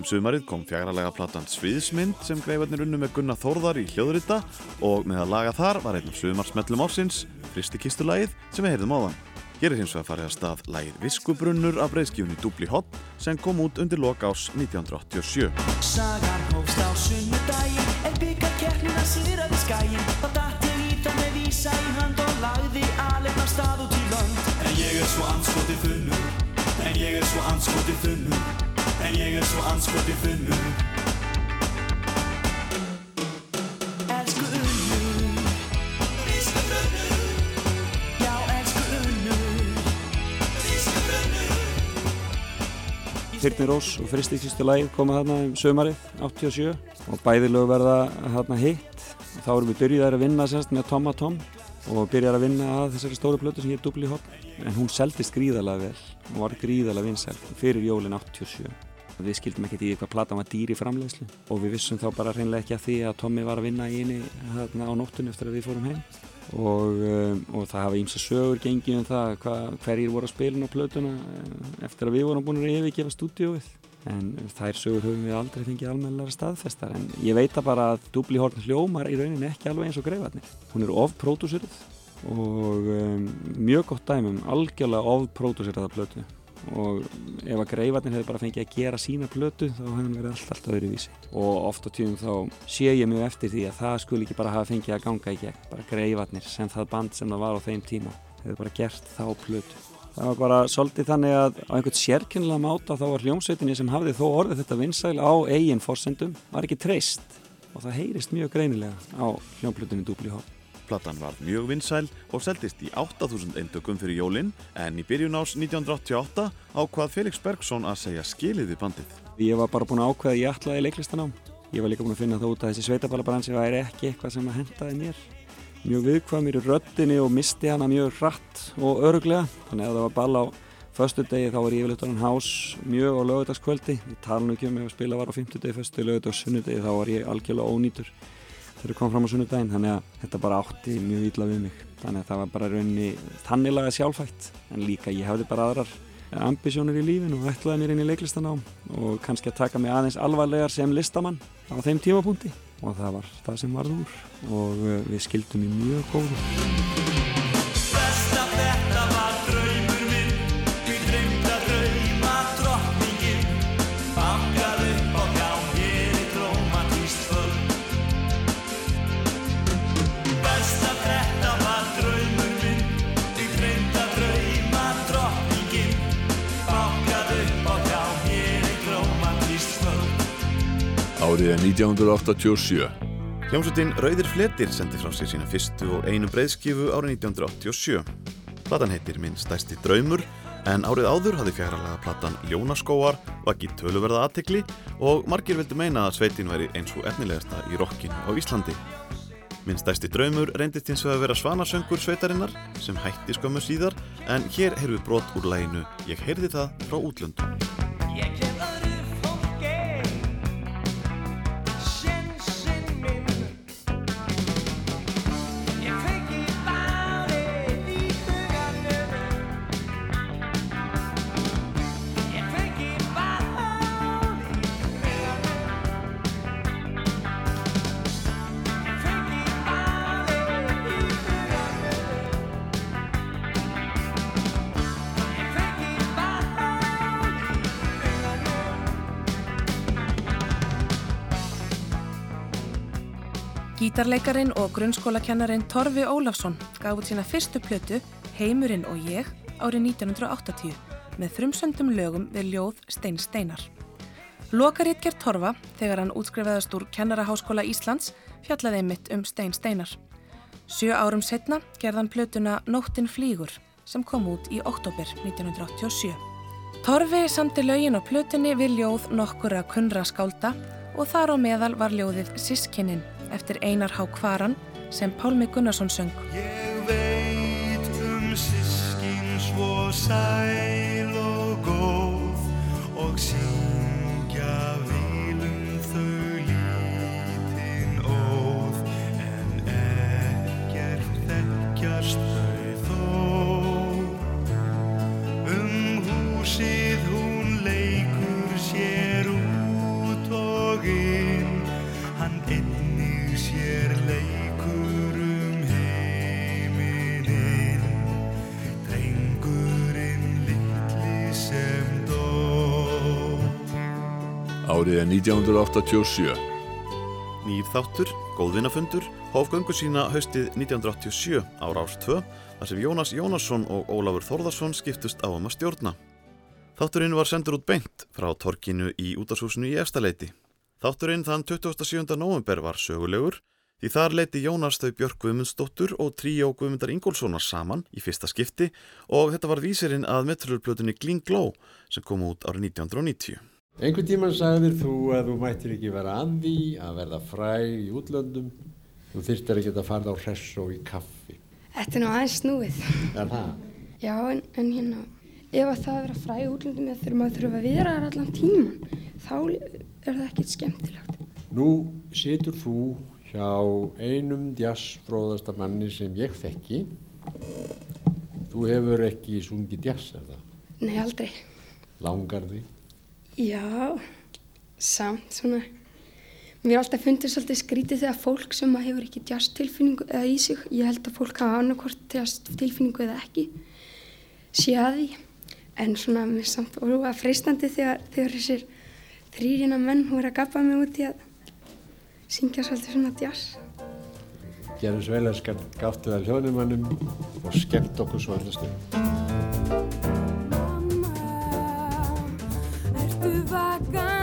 Um sumarið kom fjagralega platan Sviðsmynd sem greifarnir unnu með Gunnar Þórðar í hljóðrita og með að laga þar var einn af sumarsmellum ársins, Fristikistulagið sem við heyrðum áðan. Hér er hins vegar farið að stað lægir Viskubrunnur af breyðskífunni Dúbli Hot sem kom út undir loka ás 1987. Sagan hófst á sunnudaginn En byggarkeppnin að sigraði skæinn Þá datt ég í það með vísa í hönd Og lagði alveg af stað út í lönd En ég er svo anskoti þunnur En ég er svo anskoti þunnur En ég er svo anskoti þunnur Elsku Unnur. Viskubrunnur Já, elsku Unnur. Viskubrunnur Þyrni Rós og Fristi Kristu Læð koma þarna um sömarið 87 og bæði lög verða þarna hitt. Þá erum við byrjuðar að vinna semst með Tom að Tom og byrjar að vinna að þessari stóru plötu sem hér dubli hot en hún seldist gríðarlega vel og var gríðarlega vinsæl fyrir jólin 87 við skildum ekkert í hvað platan var dýr í framleiðslu og við vissum þá bara hreinlega ekki að því að Tommi var að vinna í eini þarna á nóttunni eftir að við fórum heim. Og, um, og það hafa ímsa sögur gengið um það hva, hverjir voru að spilin á plötuna eh, eftir að við vorum búin að yfirgefa stúdíóið. En þær sögur höfum við aldrei fengið almennilega staðfestar. En ég veit að bara að Dubli Horn hljómar í rauninni ekki alveg eins og greifarnir. Hún er ofpródúsirð og um, mjög gott dæmum algjörlega ofpródúsirða plötu og ef að greifarnir hefði bara fengið að gera sína plötu þá hefði hann verið allt, allt öðruvísi. Og oft á tíðum þá sé ég mjög eftir því að það skul ekki bara hafa fengið að ganga í gegn. Bara greifarnir sem það band sem það var á þeim tíma hefði bara gert þá plötu. Það var bara svolítið þannig að á einhvern sérkennilega máta þá var hljómsveitinni sem hafði þó orðið þetta vinsæl á eigin forsendum var ekki treyst. Og það heyrist mjög greinilega á hljómplötunni Dúbli Hó. Platan var mjög vinsæl og seldist í 8000 eindökum fyrir jólinn en í byrjun ás 1988 ákvað Felix Bergson að segja skilið við bandið. Ég var bara búin að ákveða að ég ætlaði leiklistanám. Ég var líka búin að finna það út að þessi sveitaballabransi væri ekki eitthvað sem að hendaði mér. Mjög viðkvæmur í röddinni og misti hana mjög hratt og öruglega. Þannig að það var ball á förstu degi þá var ég yfirleitt orðin hás mjög á lögadagskvöldi. Ég tala nú ekki um ef að spila var á fymtudegi, förstu sunnudegi þá var ég algjörlega ónýtur þegar ég kom fram á sunnudaginn. Þannig að þetta bara átti mjög ítla við mig. Þannig að það var bara raunni tannilaga sjálfætt en líka ég hafði bara aðrar ambisjónir í lífinu og ætlaði mér inn í leiklistanám og kannski að taka mig aðeins alvarlegar sem listamann á þeim tímapunkti og það var það sem varð úr og uh, við skildum í mjög góðu. Árið er 1987. Hljómsveitin Rauðir Fletir sendi frá sér sína fyrstu og einu breiðskifu árið 1987. Platan heitir Minn stærsti draumur en árið áður hafði fjáralaga platan Ljónaskóar vakið töluverða aðtekli og margir vildi meina að sveitin væri eins og efnilegasta í rockinu á Íslandi. Minn stærsti draumur reyndist hins vegar að vera svanasöngur sveitarinnar sem hætti skömmu síðar en hér heyrðu við brot úr læginu Ég heyrði það frá útlöndum. Gítarleikarin og grunnskólakennarin Torfi Ólafsson gaf út sína fyrstu plötu Heimurinn og ég árið 1980 með frumsöndum lögum við ljóð Stein Steinar. Lokarítger Torfa, þegar hann útskrifaðast úr Kennaraháskóla Íslands, fjallaði einmitt um Stein Steinar. Sjö árum setna gerðan plötuna Nóttin flýgur sem kom út í oktober 1987. Torfi samti lögin á plötunni við ljóð nokkura kunra skálda og þar á meðal var ljóðið Sískinin eftir Einar Há Kvaran sem Pálmi Gunnarsson söng. Ég veit um sískin svo sæl og góð og syngja vilum þau lítinn óð en ekkert þekkjast Árið er 1987. Nýr þáttur, góðvinnafundur, hóf göngu sína haustið 1987 ára árs 2 þar sem Jónas Jónasson og Ólafur Þórðarsson skiptust á um að stjórna. Þátturinn var sendur út beint frá torkinu í útashúsinu í Efstaleiti. Þátturinn þann 27. november var sögulegur því þar leiti Jónas þau Björk Guðmundsdóttur og tríó Guðmundar Ingólfssonar saman í fyrsta skipti og þetta var vísirinn að metrolplötunni Gling Glow sem kom út árið 1990. Einhvern tíman sagðir þú að þú mættir ekki vera því að verða fræg í útlöndum. Þú þyrstir ekki að fara á hress og í kaffi. Þetta er nú aðeins snúið. Er það? Já, en, en hérna, ef að það að vera fræ í útlöndum eða þurfum að þurfa að vera þar allan tíman, þá er það ekkert skemmtilegt. Nú situr þú hjá einum jazzfróðasta manni sem ég þekki. Þú hefur ekki sungið jazz, er það? Nei, aldrei. Langar því? Já, samt svona. Mér er alltaf fundið svolítið skrítið þegar fólk sem hefur ekki jazz tilfinningu eða í sig, ég held að fólk hafa annarkvort jazz tilfinningu eða ekki, sé að því. En svona mér er samt orðuða freistandi þegar, þegar þessir þrýrina menn voru að gapa mig út í að syngja svolítið svona jazz. Að skall gáttu það hljóðnumannum og skemmt okkur svo allast um. Ertu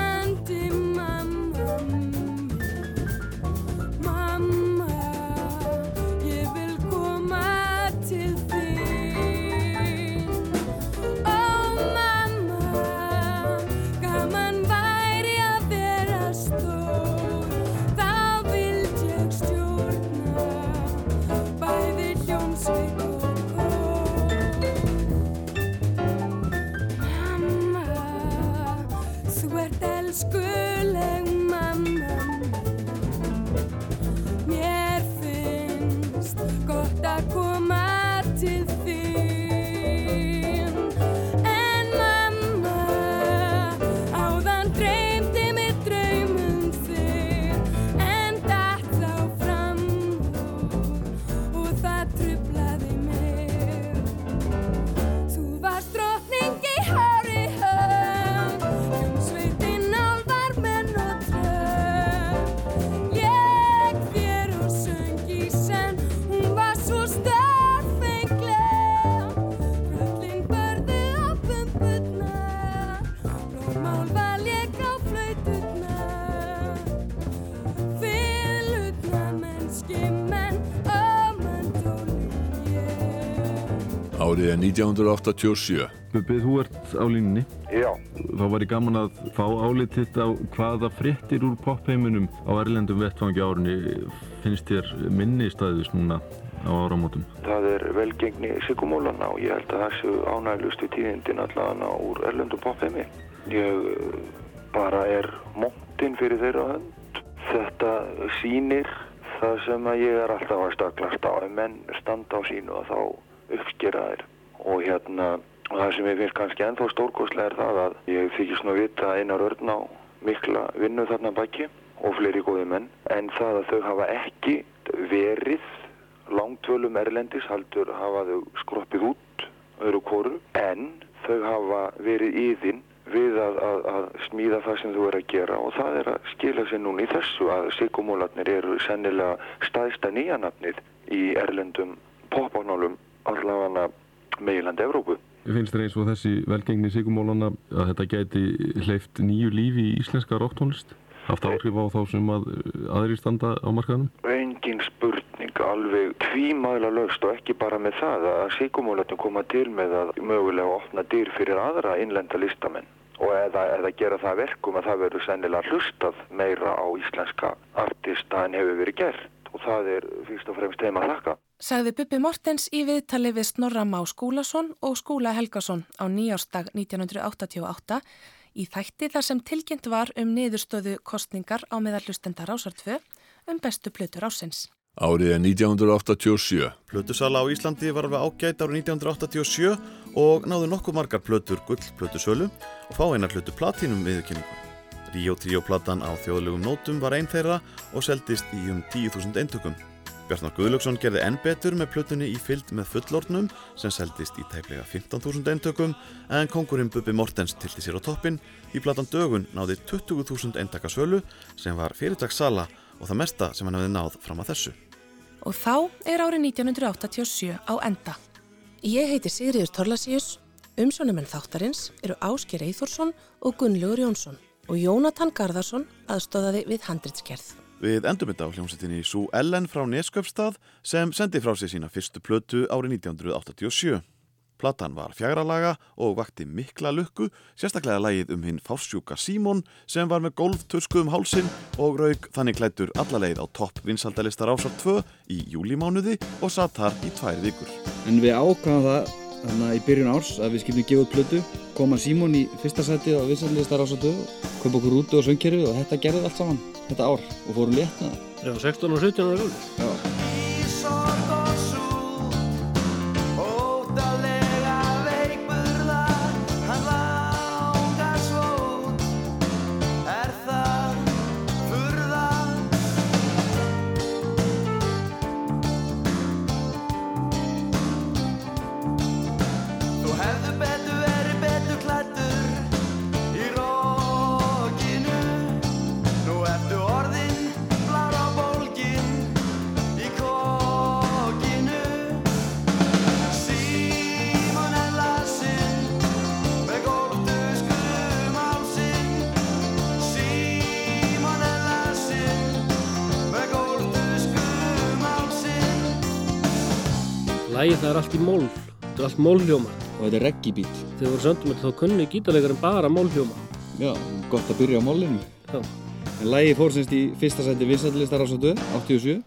1987. Bubbi, þú ert á línunni. Já. Þá var ég gaman að fá álititt á hvaða fréttir úr popheiminum á erlendum vettfangi árunni finnst þér minni staðis núna á áramótum. Það er velgengni sigumólana og ég held að það séu ánæglustu tíðindin allavega úr erlendum popheimi. Ég eh, bara er móntinn fyrir þeirra hönd. Þetta sýnir það sem að ég er alltaf að staklast á. Ef menn standa á sínu og þá uppskera þeir. Og hérna, og það sem ég finnst kannski ennþá stórkostlega er það að ég þykist nú vita einar örn á mikla vinnu þarna baki og fleiri góði menn. En það að þau hafa ekki verið langtvölum erlendis haldur hafa þau skroppið út öðru kóru en þau hafa verið íðinn við að, að, að smíða það sem þú er að gera og það er að skila sér núna í þessu að sigumólarnir eru sennilega staðista nýjanafnið í erlendum popánálum allavega meilandi Evrópu. Finnst þér eins og þessi velgengni sigumólana að þetta gæti hleyft nýju lífi í íslenska rocktónlist? Haft áhrif á þá sem að aðri standa á markaðanum? Engin spurning, alveg tvímæla lögst og ekki bara með það að sigumólarnir koma til með að mögulega opna dyr fyrir aðra innlenda listamenn og eða, eða gera það verkum að það verður sennilega hlustað meira á íslenska artista en hefur verið gert og það er fyrst og fremst þeim að þakka. Sagði Bubbi Mortens í viðtali við Snorra Má Skúlason og Skúla Helgason á nýjársdag 1988 í þætti þar sem tilkynnt var um niðurstöðu kostningar á meðallustendar ásartfu um bestu plötur ásins. Árið er 1987. Plötusala á Íslandi var alveg ágætt árið 1987 og náðu nokkuð margar plötur gullplötusölu og fá einar hlutu platínum viðkynningu. Ríó Tríó platan á þjóðlegum nótum var einn þeirra og seldist í um 10.000 eintökum. Bjarnar Guðlöksson gerði enn betur með plötunni í fyllt með fullornum sem seldist í tæplega 15.000 eintökum en kongurinn Bubi Mortens tilti sér á toppin í platan Dögun náði 20.000 eintaka sölu sem var fyrirtagssala og það mesta sem hann hefði náð fram að þessu. Og þá er árið 1987 á enda. Ég heiti Sigriður Torlasíus, umsjónumenn þáttarins eru Ásker Eithórsson og Gunnlaugur Jónsson og Jónatan Garðarsson aðstóðaði við handritskerð. Við endum þetta á hljómsettinni Sú Ellen frá Neskjöpstað sem sendi frá sig sína fyrstu plötu árið 1987. Platan var fjagralaga og vakti mikla lukku, sérstaklega lagið um hinn fársjúka Símon sem var með golftösku um hálsin og raug þannig klættur alla leið á topp vinsaldalistar ásar 2 í júlimánuði og satt þar í tvær vikur. En við ákvæðum það þannig að í byrjun árs að við skildum gefa út plötu, koma Símon í fyrsta seti á vinsaldalistar ásar 2, köpa okkur úti og söngkerfi og þetta gerði allt saman þetta ár og fórum létt með það. Já, 16 og 17 ára gamli. Já. Það er allt í mól, þetta er allt mólhljóma. Og þetta er reggae beat. Þegar voru söndum þetta þá kunni gítarleikarinn bara mólhljóma. Já, gott að byrja á mólinu. Já. En lægi fór semst í fyrsta sæti vinsættilistar ásöndu, 87.